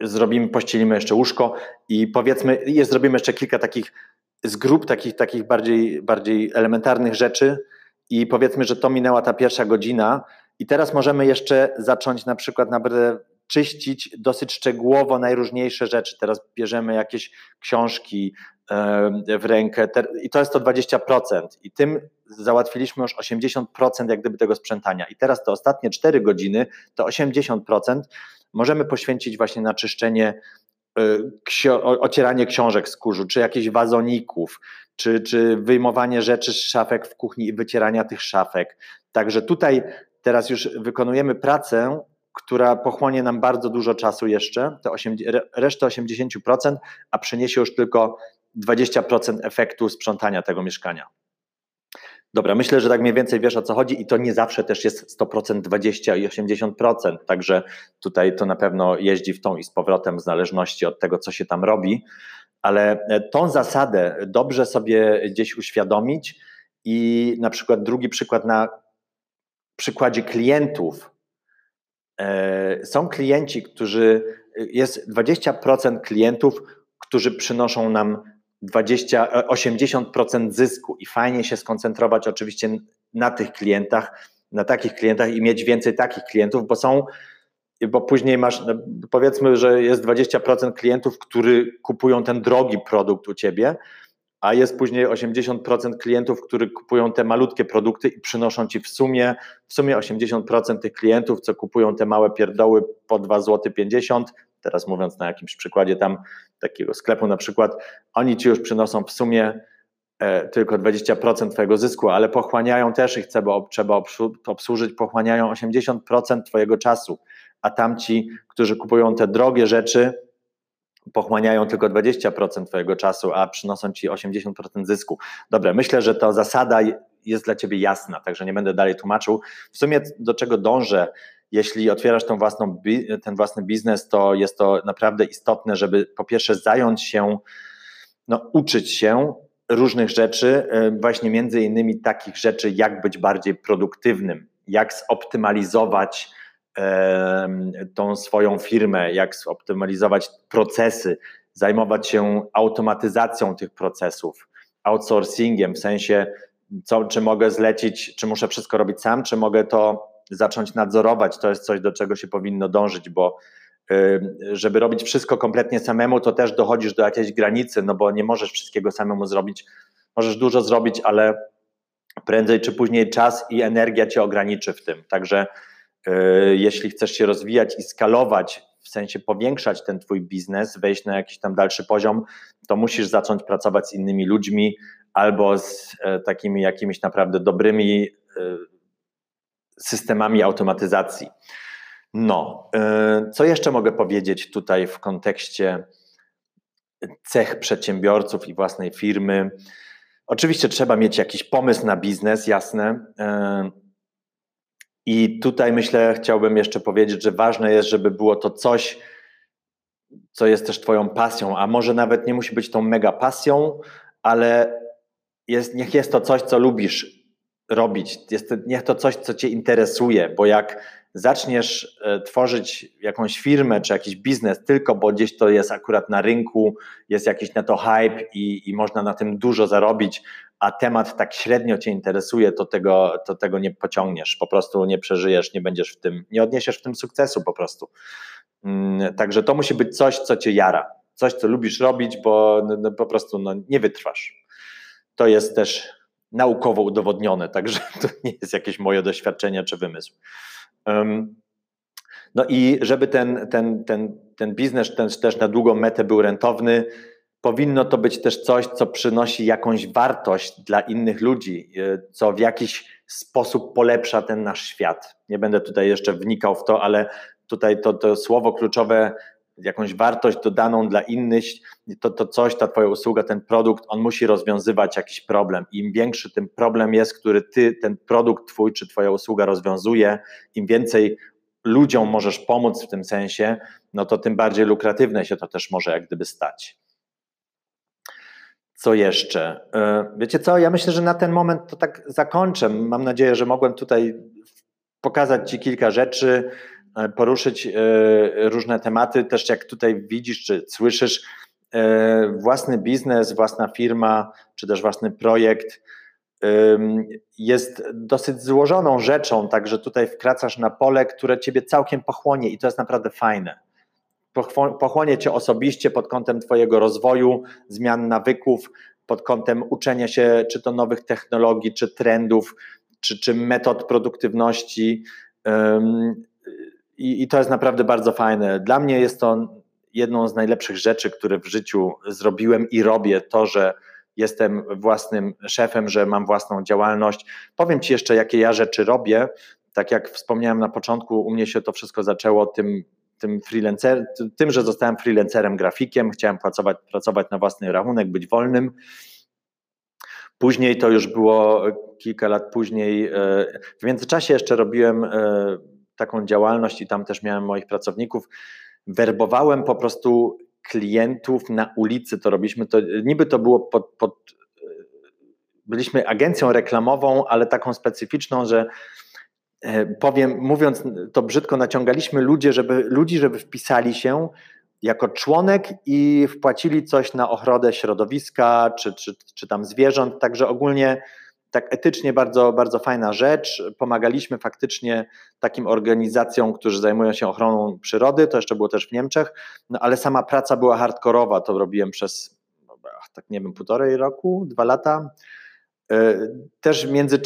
zrobimy, pościelimy jeszcze łóżko i powiedzmy, jest, zrobimy jeszcze kilka takich z grup, takich, takich bardziej, bardziej elementarnych rzeczy i powiedzmy, że to minęła ta pierwsza godzina i teraz możemy jeszcze zacząć na przykład naprawdę czyścić dosyć szczegółowo najróżniejsze rzeczy. Teraz bierzemy jakieś książki w rękę i to jest to 20% i tym załatwiliśmy już 80% jak gdyby tego sprzątania i teraz te ostatnie 4 godziny to 80% możemy poświęcić właśnie na czyszczenie, y, ocieranie książek z kurzu, czy jakichś wazoników, czy, czy wyjmowanie rzeczy z szafek w kuchni i wycierania tych szafek. Także tutaj teraz już wykonujemy pracę, która pochłonie nam bardzo dużo czasu jeszcze, te 8, resztę 80%, a przyniesie już tylko 20% efektu sprzątania tego mieszkania. Dobra, myślę, że tak mniej więcej wiesz o co chodzi i to nie zawsze też jest 100%, 20 i 80%, także tutaj to na pewno jeździ w tą i z powrotem w zależności od tego, co się tam robi, ale e, tą zasadę dobrze sobie gdzieś uświadomić i na przykład drugi przykład na przykładzie klientów. E, są klienci, którzy, jest 20% klientów, którzy przynoszą nam 20, 80% zysku i fajnie się skoncentrować oczywiście na tych klientach, na takich klientach i mieć więcej takich klientów, bo są, bo później masz, no, powiedzmy, że jest 20% klientów, którzy kupują ten drogi produkt u ciebie, a jest później 80% klientów, którzy kupują te malutkie produkty i przynoszą ci w sumie, w sumie 80% tych klientów, co kupują te małe pierdoły po 2 zł 50, teraz mówiąc na jakimś przykładzie tam takiego sklepu na przykład, oni ci już przynoszą w sumie e, tylko 20% Twojego zysku, ale pochłaniają też ich trzeba, trzeba obsłużyć, pochłaniają 80% Twojego czasu, a tamci, którzy kupują te drogie rzeczy, pochłaniają tylko 20% Twojego czasu, a przynoszą Ci 80% zysku. Dobra, myślę, że ta zasada jest dla Ciebie jasna, także nie będę dalej tłumaczył. W sumie do czego dążę, jeśli otwierasz tą własną, ten własny biznes, to jest to naprawdę istotne, żeby po pierwsze zająć się, no, uczyć się różnych rzeczy, e, właśnie między innymi takich rzeczy, jak być bardziej produktywnym, jak zoptymalizować tą swoją firmę, jak zoptymalizować procesy, zajmować się automatyzacją tych procesów, outsourcingiem, w sensie, co, czy mogę zlecić, czy muszę wszystko robić sam, czy mogę to zacząć nadzorować. To jest coś, do czego się powinno dążyć, bo żeby robić wszystko kompletnie samemu, to też dochodzisz do jakiejś granicy, no bo nie możesz wszystkiego samemu zrobić. Możesz dużo zrobić, ale prędzej czy później czas i energia cię ograniczy w tym. Także E, jeśli chcesz się rozwijać i skalować, w sensie powiększać ten twój biznes, wejść na jakiś tam dalszy poziom, to musisz zacząć pracować z innymi ludźmi albo z e, takimi jakimiś naprawdę dobrymi e, systemami automatyzacji. No, co jeszcze mogę powiedzieć tutaj w kontekście cech przedsiębiorców i własnej firmy? Oczywiście trzeba mieć jakiś pomysł na biznes, jasne. I tutaj myślę, chciałbym jeszcze powiedzieć, że ważne jest, żeby było to coś, co jest też Twoją pasją, a może nawet nie musi być tą mega pasją, ale jest, niech jest to coś, co lubisz robić. Jest, niech to coś, co Cię interesuje, bo jak zaczniesz e, tworzyć jakąś firmę czy jakiś biznes tylko, bo gdzieś to jest akurat na rynku, jest jakiś na to hype i, i można na tym dużo zarobić, a temat tak średnio Cię interesuje, to tego, to tego nie pociągniesz, po prostu nie przeżyjesz, nie będziesz w tym, nie odniesiesz w tym sukcesu po prostu. Mm, także to musi być coś, co Cię jara, coś, co lubisz robić, bo no, no, po prostu no, nie wytrwasz. To jest też naukowo udowodnione, także (laughs) to nie jest jakieś moje doświadczenie czy wymysł. No i żeby ten, ten, ten, ten biznes ten też na długą metę był rentowny, powinno to być też coś, co przynosi jakąś wartość dla innych ludzi, e, co w jakiś sposób polepsza ten nasz świat. Nie będę tutaj jeszcze wnikał w to, ale tutaj to, to słowo kluczowe, jakąś wartość dodaną dla innych, to, to coś, ta Twoja usługa, ten produkt, on musi rozwiązywać jakiś problem. Im większy ten problem jest, który Ty, ten produkt Twój czy Twoja usługa rozwiązuje, im więcej ludziom możesz pomóc w tym sensie, no to tym bardziej lukratywne się to też może jak gdyby stać. Co jeszcze? E, wiecie co? Ja myślę, że na ten moment to tak zakończę. Mam nadzieję, że mogłem tutaj pokazać Ci kilka rzeczy, poruszyć e, różne tematy. Też jak tutaj widzisz czy słyszysz, własny biznes, własna firma, czy też własny projekt jest dosyć złożoną rzeczą, także tutaj wkracasz na pole, które Ciebie całkiem pochłonie i to jest naprawdę fajne pochłonie cię osobiście pod kątem Twojego rozwoju, zmian nawyków, pod kątem uczenia się czy to nowych technologii, czy trendów, czy, czy metod produktywności. I, I to jest naprawdę bardzo fajne. Dla mnie jest to jedną z najlepszych rzeczy, które w życiu zrobiłem i robię, to, że jestem własnym szefem, że mam własną działalność. Powiem Ci jeszcze, jakie ja rzeczy robię. Tak jak wspomniałem na początku, u mnie się to wszystko zaczęło tym tym, freelancer, tym, że zostałem freelancerem, grafikiem, chciałem pracować, pracować na własny rachunek, być wolnym. Później to już było kilka lat później. E, w międzyczasie jeszcze robiłem e, taką działalność i tam też miałem moich pracowników. Werbowałem po prostu klientów na ulicy, to robiliśmy to, niby to było pod, pod byliśmy agencją reklamową, ale taką specyficzną, że E, powiem, mówiąc to brzydko, naciągaliśmy ludzi, żeby, ludzi, żeby wpisali się jako członek i wpłacili coś na ochronę środowiska czy, czy, czy tam zwierząt. Także ogólnie tak etycznie bardzo, bardzo fajna rzecz. Pomagaliśmy faktycznie takim organizacjom, którzy zajmują się ochroną przyrody, to jeszcze było też w Niemczech, no ale sama praca była hardkorowa, to robiłem przez, no, tak nie wiem, półtorej roku, dwa lata też między,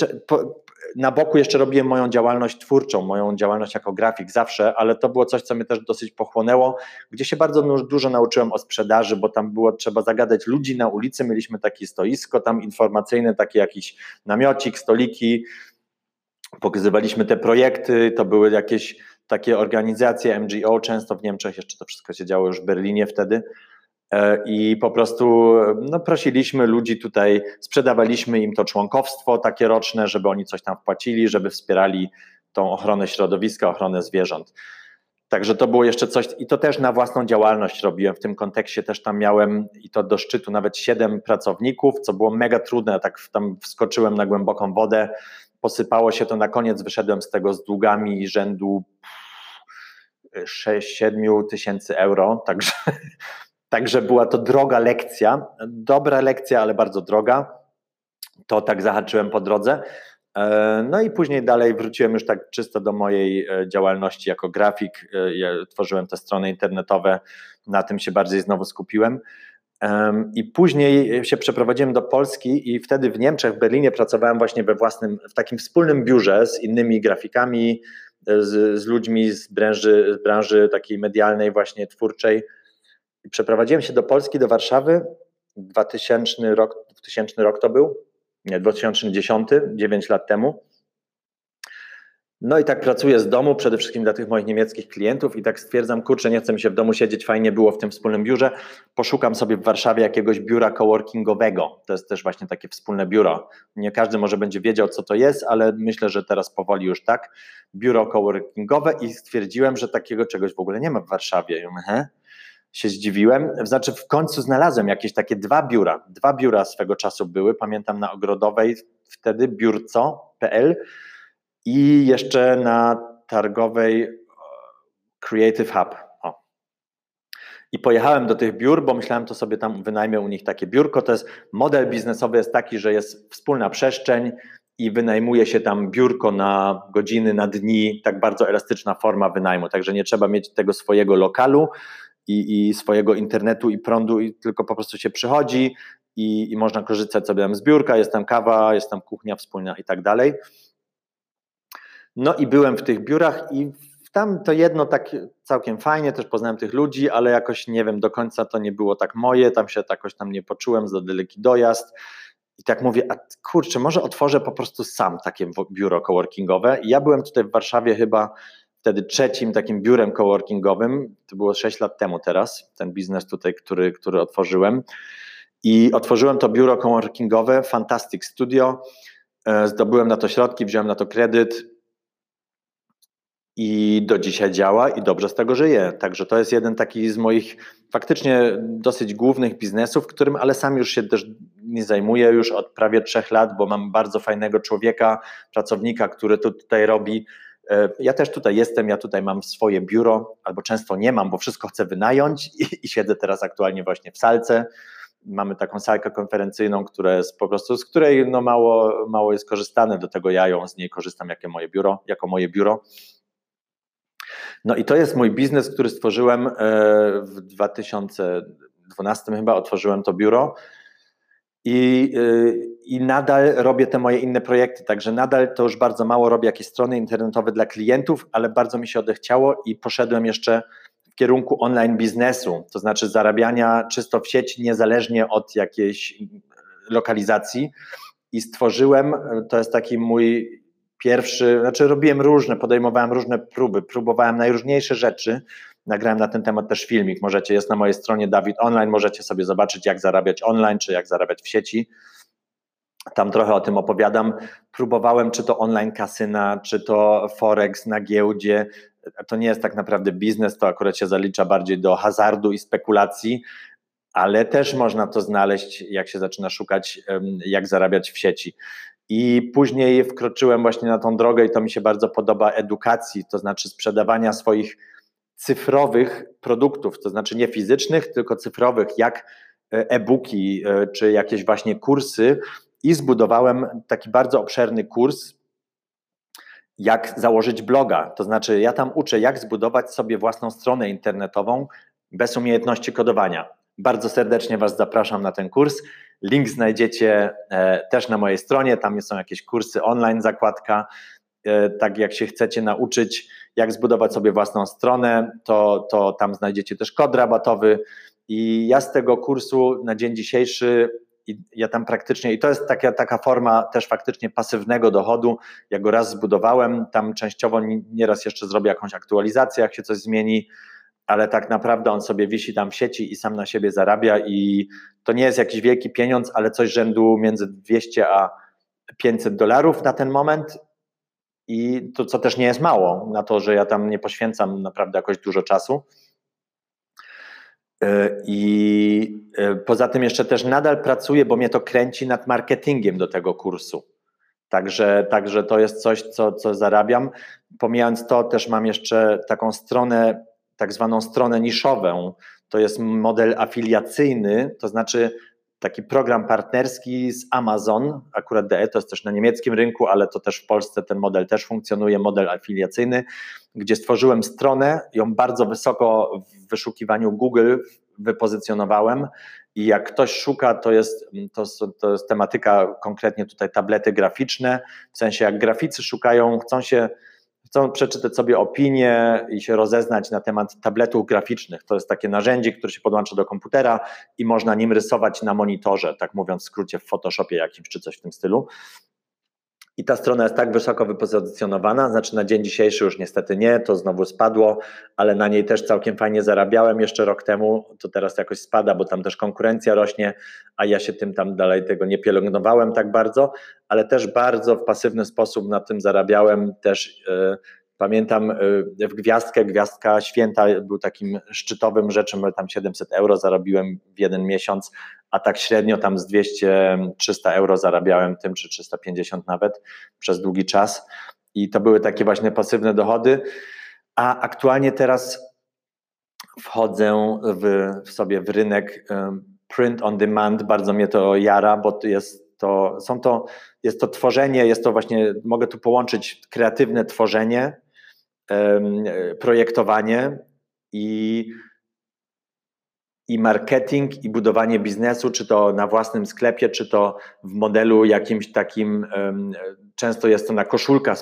na boku jeszcze robiłem moją działalność twórczą, moją działalność jako grafik zawsze, ale to było coś, co mnie też dosyć pochłonęło, gdzie się bardzo dużo nauczyłem o sprzedaży, bo tam było trzeba zagadać ludzi na ulicy, mieliśmy takie stoisko tam informacyjne, taki jakiś namiocik, stoliki, pokazywaliśmy te projekty, to były jakieś takie organizacje MGO, często w Niemczech, jeszcze to wszystko się działo już w Berlinie wtedy, E, i po prostu no, prosiliśmy ludzi tutaj, sprzedawaliśmy im to członkowstwo takie roczne, żeby oni coś tam wpłacili, żeby wspierali tą ochronę środowiska, ochronę zwierząt. Także to było jeszcze coś, i to też na własną działalność robiłem. W tym kontekście też tam miałem, i to do szczytu, nawet siedem pracowników, co było mega trudne. Tak tam wskoczyłem na głęboką wodę, posypało się to na koniec, wyszedłem z tego z długami rzędu 6-7 tysięcy euro. Także Także była to droga lekcja, dobra lekcja, ale bardzo droga. To tak zahaczyłem po drodze. E, no i później dalej wróciłem już tak czysto do mojej e, działalności jako grafik. E, ja tworzyłem te strony internetowe, na tym się bardziej znowu skupiłem. I później się przeprowadziłem do Polski i wtedy w Niemczech, w Berlinie pracowałem właśnie we własnym, w takim wspólnym biurze z innymi grafikami, z, z ludźmi z branży, z branży takiej medialnej, właśnie twórczej przeprowadziłem się do Polski, do Warszawy. 2000 rok, 2000 rok to był, nie, 2010, 9 lat temu. No i tak pracuję z domu, przede wszystkim dla tych moich niemieckich klientów i tak stwierdzam, kurczę, nie chcę mi się w domu siedzieć, fajnie było w tym wspólnym biurze, poszukam sobie w Warszawie jakiegoś biura coworkingowego, to jest też właśnie takie wspólne biuro. Nie każdy może będzie wiedział, co to jest, ale myślę, że teraz powoli już tak, biuro coworkingowe i stwierdziłem, że takiego czegoś w ogóle nie ma w Warszawie. Mówię, się zdziwiłem. Znaczy, w końcu znalazłem jakieś takie dwa biura. Dwa biura swego czasu były. Pamiętam na Ogrodowej wtedy biurco.pl i jeszcze na targowej e, Creative Hub. O. I pojechałem do tych biur, bo myślałem, to sobie tam wynajmę u nich takie biurko. To jest model biznesowy jest taki, że jest wspólna przestrzeń i wynajmuje się tam biurko na godziny, na dni, tak bardzo elastyczna forma wynajmu. Także nie trzeba mieć tego swojego lokalu, i, i swojego internetu i prądu, i tylko po prostu się przychodzi i, i można korzystać sobie tam z biurka, jest tam kawa, jest tam kuchnia wspólna i tak dalej. No i byłem w tych biurach i tam to jedno tak całkiem fajnie, też poznałem tych ludzi, ale jakoś nie wiem, do końca to nie było tak moje, tam się jakoś tam nie poczułem, za daleki dojazd. I tak mówię, a kurczę, może otworzę po prostu sam takie biuro coworkingowe. I ja byłem tutaj w Warszawie chyba wtedy trzecim takim biurem coworkingowym, to było 6 lat temu teraz, ten biznes tutaj, który, który otworzyłem. I otworzyłem to biuro coworkingowe, Fantastic Studio. E, zdobyłem na to środki, wziąłem na to kredyt i do dzisiaj działa i dobrze z tego żyję. Także to jest jeden taki z moich faktycznie dosyć głównych biznesów, którym ale sam już się też nie zajmuję już od prawie trzech lat, bo mam bardzo fajnego człowieka, pracownika, który tutaj robi ja też tutaj jestem, ja tutaj mam swoje biuro, albo często nie mam, bo wszystko chcę wynająć i, i siedzę teraz aktualnie właśnie w salce. Mamy taką salkę konferencyjną, która jest po prostu, z której no mało, mało jest korzystane, do tego ja ją z niej korzystam jako moje biuro, jako moje biuro. No i to jest mój biznes, który stworzyłem e, w 2012 chyba, otworzyłem to biuro i, y, I nadal robię te moje inne projekty, także nadal to już bardzo mało robię jakieś strony internetowe dla klientów, ale bardzo mi się odechciało i poszedłem jeszcze w kierunku online biznesu, to znaczy zarabiania czysto w sieci, niezależnie od jakiejś lokalizacji. I stworzyłem, to jest taki mój pierwszy, znaczy robiłem różne, podejmowałem różne próby, próbowałem najróżniejsze rzeczy, Nagrałem na ten temat też filmik. Możecie, jest na mojej stronie Dawid Online, możecie sobie zobaczyć, jak zarabiać online, czy jak zarabiać w sieci. Tam trochę o tym opowiadam. Próbowałem, czy to online kasyna, czy to Forex na giełdzie. To nie jest tak naprawdę biznes, to akurat się zalicza bardziej do hazardu i spekulacji, ale też można to znaleźć, jak się zaczyna szukać, jak zarabiać w sieci. I później wkroczyłem właśnie na tą drogę, i to mi się bardzo podoba, edukacji, to znaczy sprzedawania swoich cyfrowych produktów, to znaczy nie fizycznych, tylko cyfrowych, jak e, e-booki e, czy jakieś właśnie kursy i zbudowałem taki bardzo obszerny kurs, jak założyć bloga. To znaczy, ja tam uczę, jak zbudować sobie własną stronę internetową bez umiejętności kodowania. Bardzo serdecznie Was zapraszam na ten kurs. Link znajdziecie e, też na mojej stronie, tam są jakieś kursy online, zakładka. E, tak jak się chcecie nauczyć, jak zbudować sobie własną stronę, to, to tam znajdziecie też kod rabatowy. I ja z tego kursu na dzień dzisiejszy ja tam praktycznie, i to jest taka, taka forma też faktycznie pasywnego dochodu. Ja go raz zbudowałem, tam częściowo nieraz jeszcze zrobię jakąś aktualizację, jak się coś zmieni, ale tak naprawdę on sobie wisi tam w sieci i sam na siebie zarabia i to nie jest jakiś wielki pieniądz, ale coś rzędu między 200 a 500 dolarów na ten moment i to, co też nie jest mało, na to, że ja tam nie poświęcam naprawdę jakoś dużo czasu. E, I e, poza tym jeszcze też nadal pracuję, bo mnie to kręci nad marketingiem do tego kursu. Także, także to jest coś, co, co zarabiam. Pomijając to, też mam jeszcze taką stronę, tak zwaną stronę niszową. To jest model afiliacyjny, to znaczy taki program partnerski z Amazon, akurat DE to jest też na niemieckim rynku, ale to też w Polsce ten model też funkcjonuje, model afiliacyjny, gdzie stworzyłem stronę, ją bardzo wysoko w wyszukiwaniu Google wypozycjonowałem i jak ktoś szuka, to jest, to, to jest tematyka konkretnie tutaj tablety graficzne, w sensie jak graficy szukają, chcą się chcą przeczytać sobie opinie i się rozeznać na temat tabletów graficznych. To jest takie narzędzie, które się podłącza do komputera i można nim rysować na monitorze, tak mówiąc w skrócie w Photoshopie jakimś czy coś w tym stylu. I ta strona jest tak wysoko wypozycjonowana, znaczy na dzień dzisiejszy już niestety nie, to znowu spadło, ale na niej też całkiem fajnie zarabiałem jeszcze rok temu, to teraz jakoś spada, bo tam też konkurencja rośnie, a ja się tym tam dalej tego nie pielęgnowałem tak bardzo, ale też bardzo w pasywny sposób na tym zarabiałem też. Yy, Pamiętam w Gwiazdkę, Gwiazdka Święta był takim szczytowym rzeczem, tam 700 euro zarobiłem w jeden miesiąc, a tak średnio tam z 200-300 euro zarabiałem tym, czy 350 nawet przez długi czas. I to były takie właśnie pasywne dochody. A aktualnie teraz wchodzę w, w sobie w rynek print on demand. Bardzo mnie to jara, bo jest to, są to, jest to tworzenie, jest to właśnie, mogę tu połączyć kreatywne tworzenie, projektowanie i i marketing, i budowanie biznesu, czy to na własnym sklepie, czy to w modelu jakimś takim, często jest to na koszulka,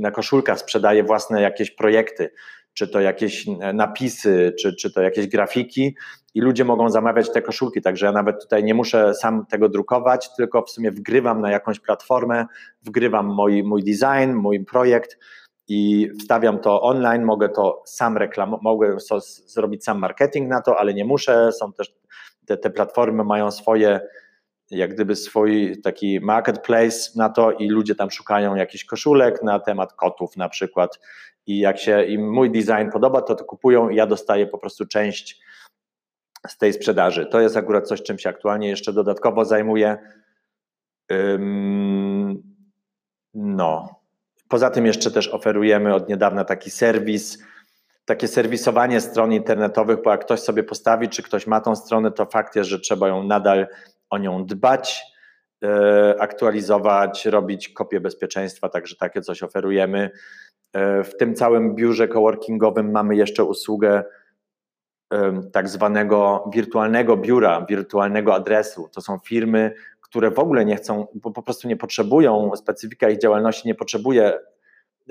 na koszulka sprzedaje własne jakieś projekty, czy to jakieś napisy, czy, czy to jakieś grafiki i ludzie mogą zamawiać te koszulki, także ja nawet tutaj nie muszę sam tego drukować, tylko w sumie wgrywam na jakąś platformę, wgrywam mój, mój design, mój projekt, i wstawiam to online, mogę to sam reklamować, mogę so, zrobić sam marketing na to, ale nie muszę. Są też te, te platformy mają swoje, jak gdyby swój taki marketplace na to i ludzie tam szukają jakichś koszulek na temat kotów na przykład i jak się im mój design podoba, to to kupują i ja dostaję po prostu część z tej sprzedaży. To jest akurat coś, czym się aktualnie jeszcze dodatkowo zajmuję. No, Poza tym jeszcze też oferujemy od niedawna taki serwis, takie serwisowanie stron internetowych, bo jak ktoś sobie postawi, czy ktoś ma tą stronę, to fakt jest, że trzeba ją nadal o nią dbać, e, aktualizować, robić kopię bezpieczeństwa, także takie coś oferujemy. E, w tym całym biurze coworkingowym mamy jeszcze usługę e, tak zwanego wirtualnego biura, wirtualnego adresu. To są firmy, które w ogóle nie chcą, bo po prostu nie potrzebują, specyfika ich działalności nie potrzebuje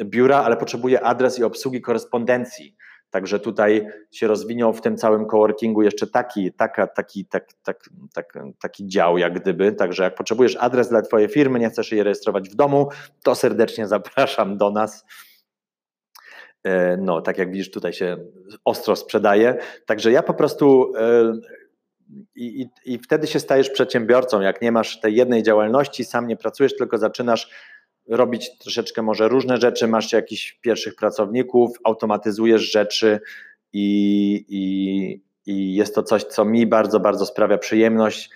biura, ale potrzebuje adres i obsługi korespondencji. Także tutaj się rozwinął w tym całym coworkingu jeszcze taki, taka, taki, tak, tak, tak, taki dział, jak gdyby. Także jak potrzebujesz adres dla Twojej firmy, nie chcesz jej rejestrować w domu, to serdecznie zapraszam do nas. E, no, tak jak widzisz, tutaj się ostro sprzedaje. Także ja po prostu e, i, i, I wtedy się stajesz przedsiębiorcą, jak nie masz tej jednej działalności, sam nie pracujesz, tylko zaczynasz robić troszeczkę może różne rzeczy, masz jakichś pierwszych pracowników, automatyzujesz rzeczy i, i, i jest to coś, co mi bardzo, bardzo sprawia przyjemność,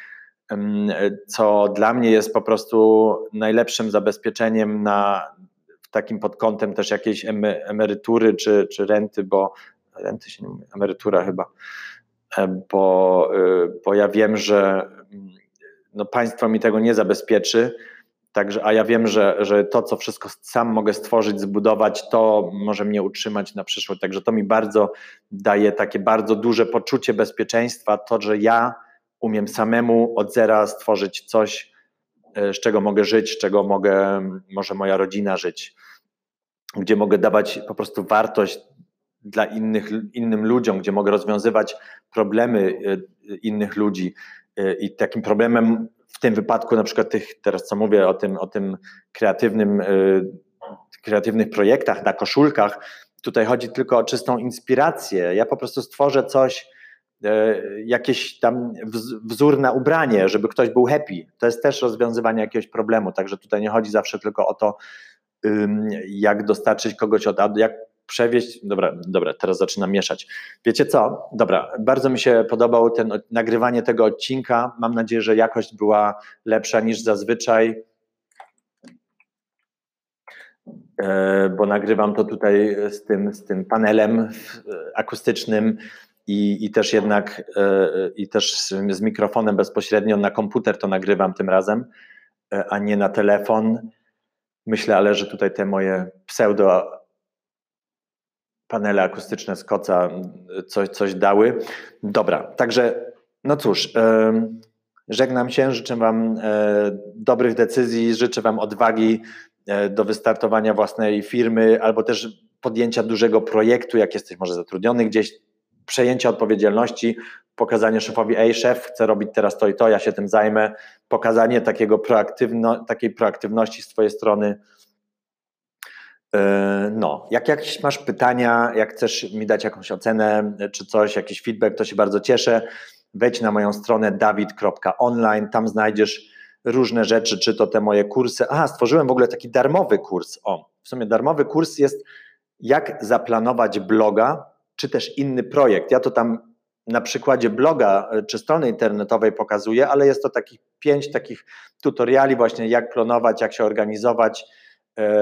co dla mnie jest po prostu najlepszym zabezpieczeniem na takim pod kątem też jakiejś emerytury czy, czy renty, bo renty się nie mówi, emerytura chyba, bo, e, bo ja wiem, że no państwo mi tego nie zabezpieczy, Także, a ja wiem, że, że to, co wszystko sam mogę stworzyć, zbudować, to może mnie utrzymać na przyszłość. Także to mi bardzo daje takie bardzo duże poczucie bezpieczeństwa, to, że ja umiem samemu od zera stworzyć coś, e, z czego mogę żyć, z czego mogę, może moja rodzina żyć, gdzie mogę dawać po prostu wartość dla innych, innym ludziom, gdzie mogę rozwiązywać problemy e, innych ludzi. E, I takim problemem w tym wypadku, na przykład tych, teraz co mówię o tym, o tym kreatywnym, kreatywnych projektach na koszulkach, tutaj chodzi tylko o czystą inspirację. Ja po prostu stworzę coś, jakiś tam wzór na ubranie, żeby ktoś był happy. To jest też rozwiązywanie jakiegoś problemu, także tutaj nie chodzi zawsze tylko o to, jak dostarczyć kogoś od jak przewieźć. Dobra, dobra, teraz zaczynam mieszać. Wiecie co? Dobra, bardzo mi się podobał ten nagrywanie tego odcinka. Mam nadzieję, że jakość była lepsza niż zazwyczaj. E, bo nagrywam to tutaj z tym, z tym panelem akustycznym i, i też jednak e, e, i też z, mikrofonem bezpośrednio na komputer to nagrywam tym razem, e, a nie na telefon. Myślę, ale że tutaj te moje pseudo panele akustyczne z koca coś, coś dały. Dobra, także no cóż, żegnam się, życzę Wam dobrych decyzji, życzę Wam odwagi do wystartowania własnej firmy albo też podjęcia dużego projektu, jak jesteś może zatrudniony gdzieś, przejęcie odpowiedzialności, pokazanie szefowi, ej szef, chcę robić teraz to i to, ja się tym zajmę, pokazanie takiego proaktywno, takiej proaktywności z twojej strony. E, no, jak jakieś masz pytania, jak chcesz mi dać jakąś ocenę czy coś, jakiś feedback, to się bardzo cieszę. Wejdź na moją stronę dawid.online, tam znajdziesz różne rzeczy, czy to te moje kursy. Aha, stworzyłem w ogóle taki darmowy kurs. O, w sumie darmowy kurs jest jak zaplanować bloga czy też inny projekt. Ja to tam na przykładzie bloga e, czy strony internetowej pokazuję, ale jest to takich pięć takich tutoriali właśnie jak planować, jak się organizować, e,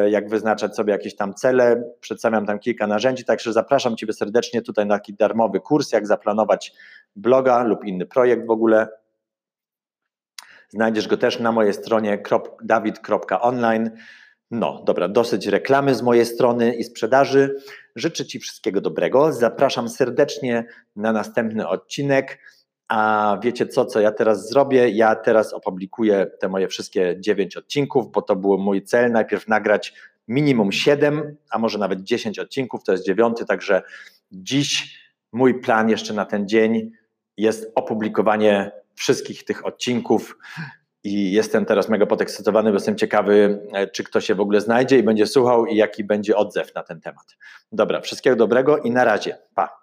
jak wyznaczać sobie jakieś tam cele. Przedstawiam tam kilka narzędzi, także zapraszam Ciebie serdecznie tutaj na taki darmowy kurs, jak zaplanować bloga lub inny projekt w ogóle. Znajdziesz go też na mojej stronie dawid.online. No, dobra, dosyć reklamy z mojej strony i sprzedaży. Życzę Ci wszystkiego dobrego. Zapraszam serdecznie na następny odcinek. A wiecie co, co ja teraz zrobię? Ja teraz opublikuję te moje wszystkie dziewięć odcinków, bo to był mój cel. Najpierw nagrać minimum siedem, a może nawet dziesięć odcinków, to jest dziewiąty, także dziś mój plan jeszcze na ten dzień jest opublikowanie wszystkich tych odcinków i jestem teraz mega podekscytowany, bo jestem ciekawy, e, czy ktoś się w ogóle znajdzie i będzie słuchał i jaki będzie odzew na ten temat. Dobra, wszystkiego dobrego i na razie. Pa.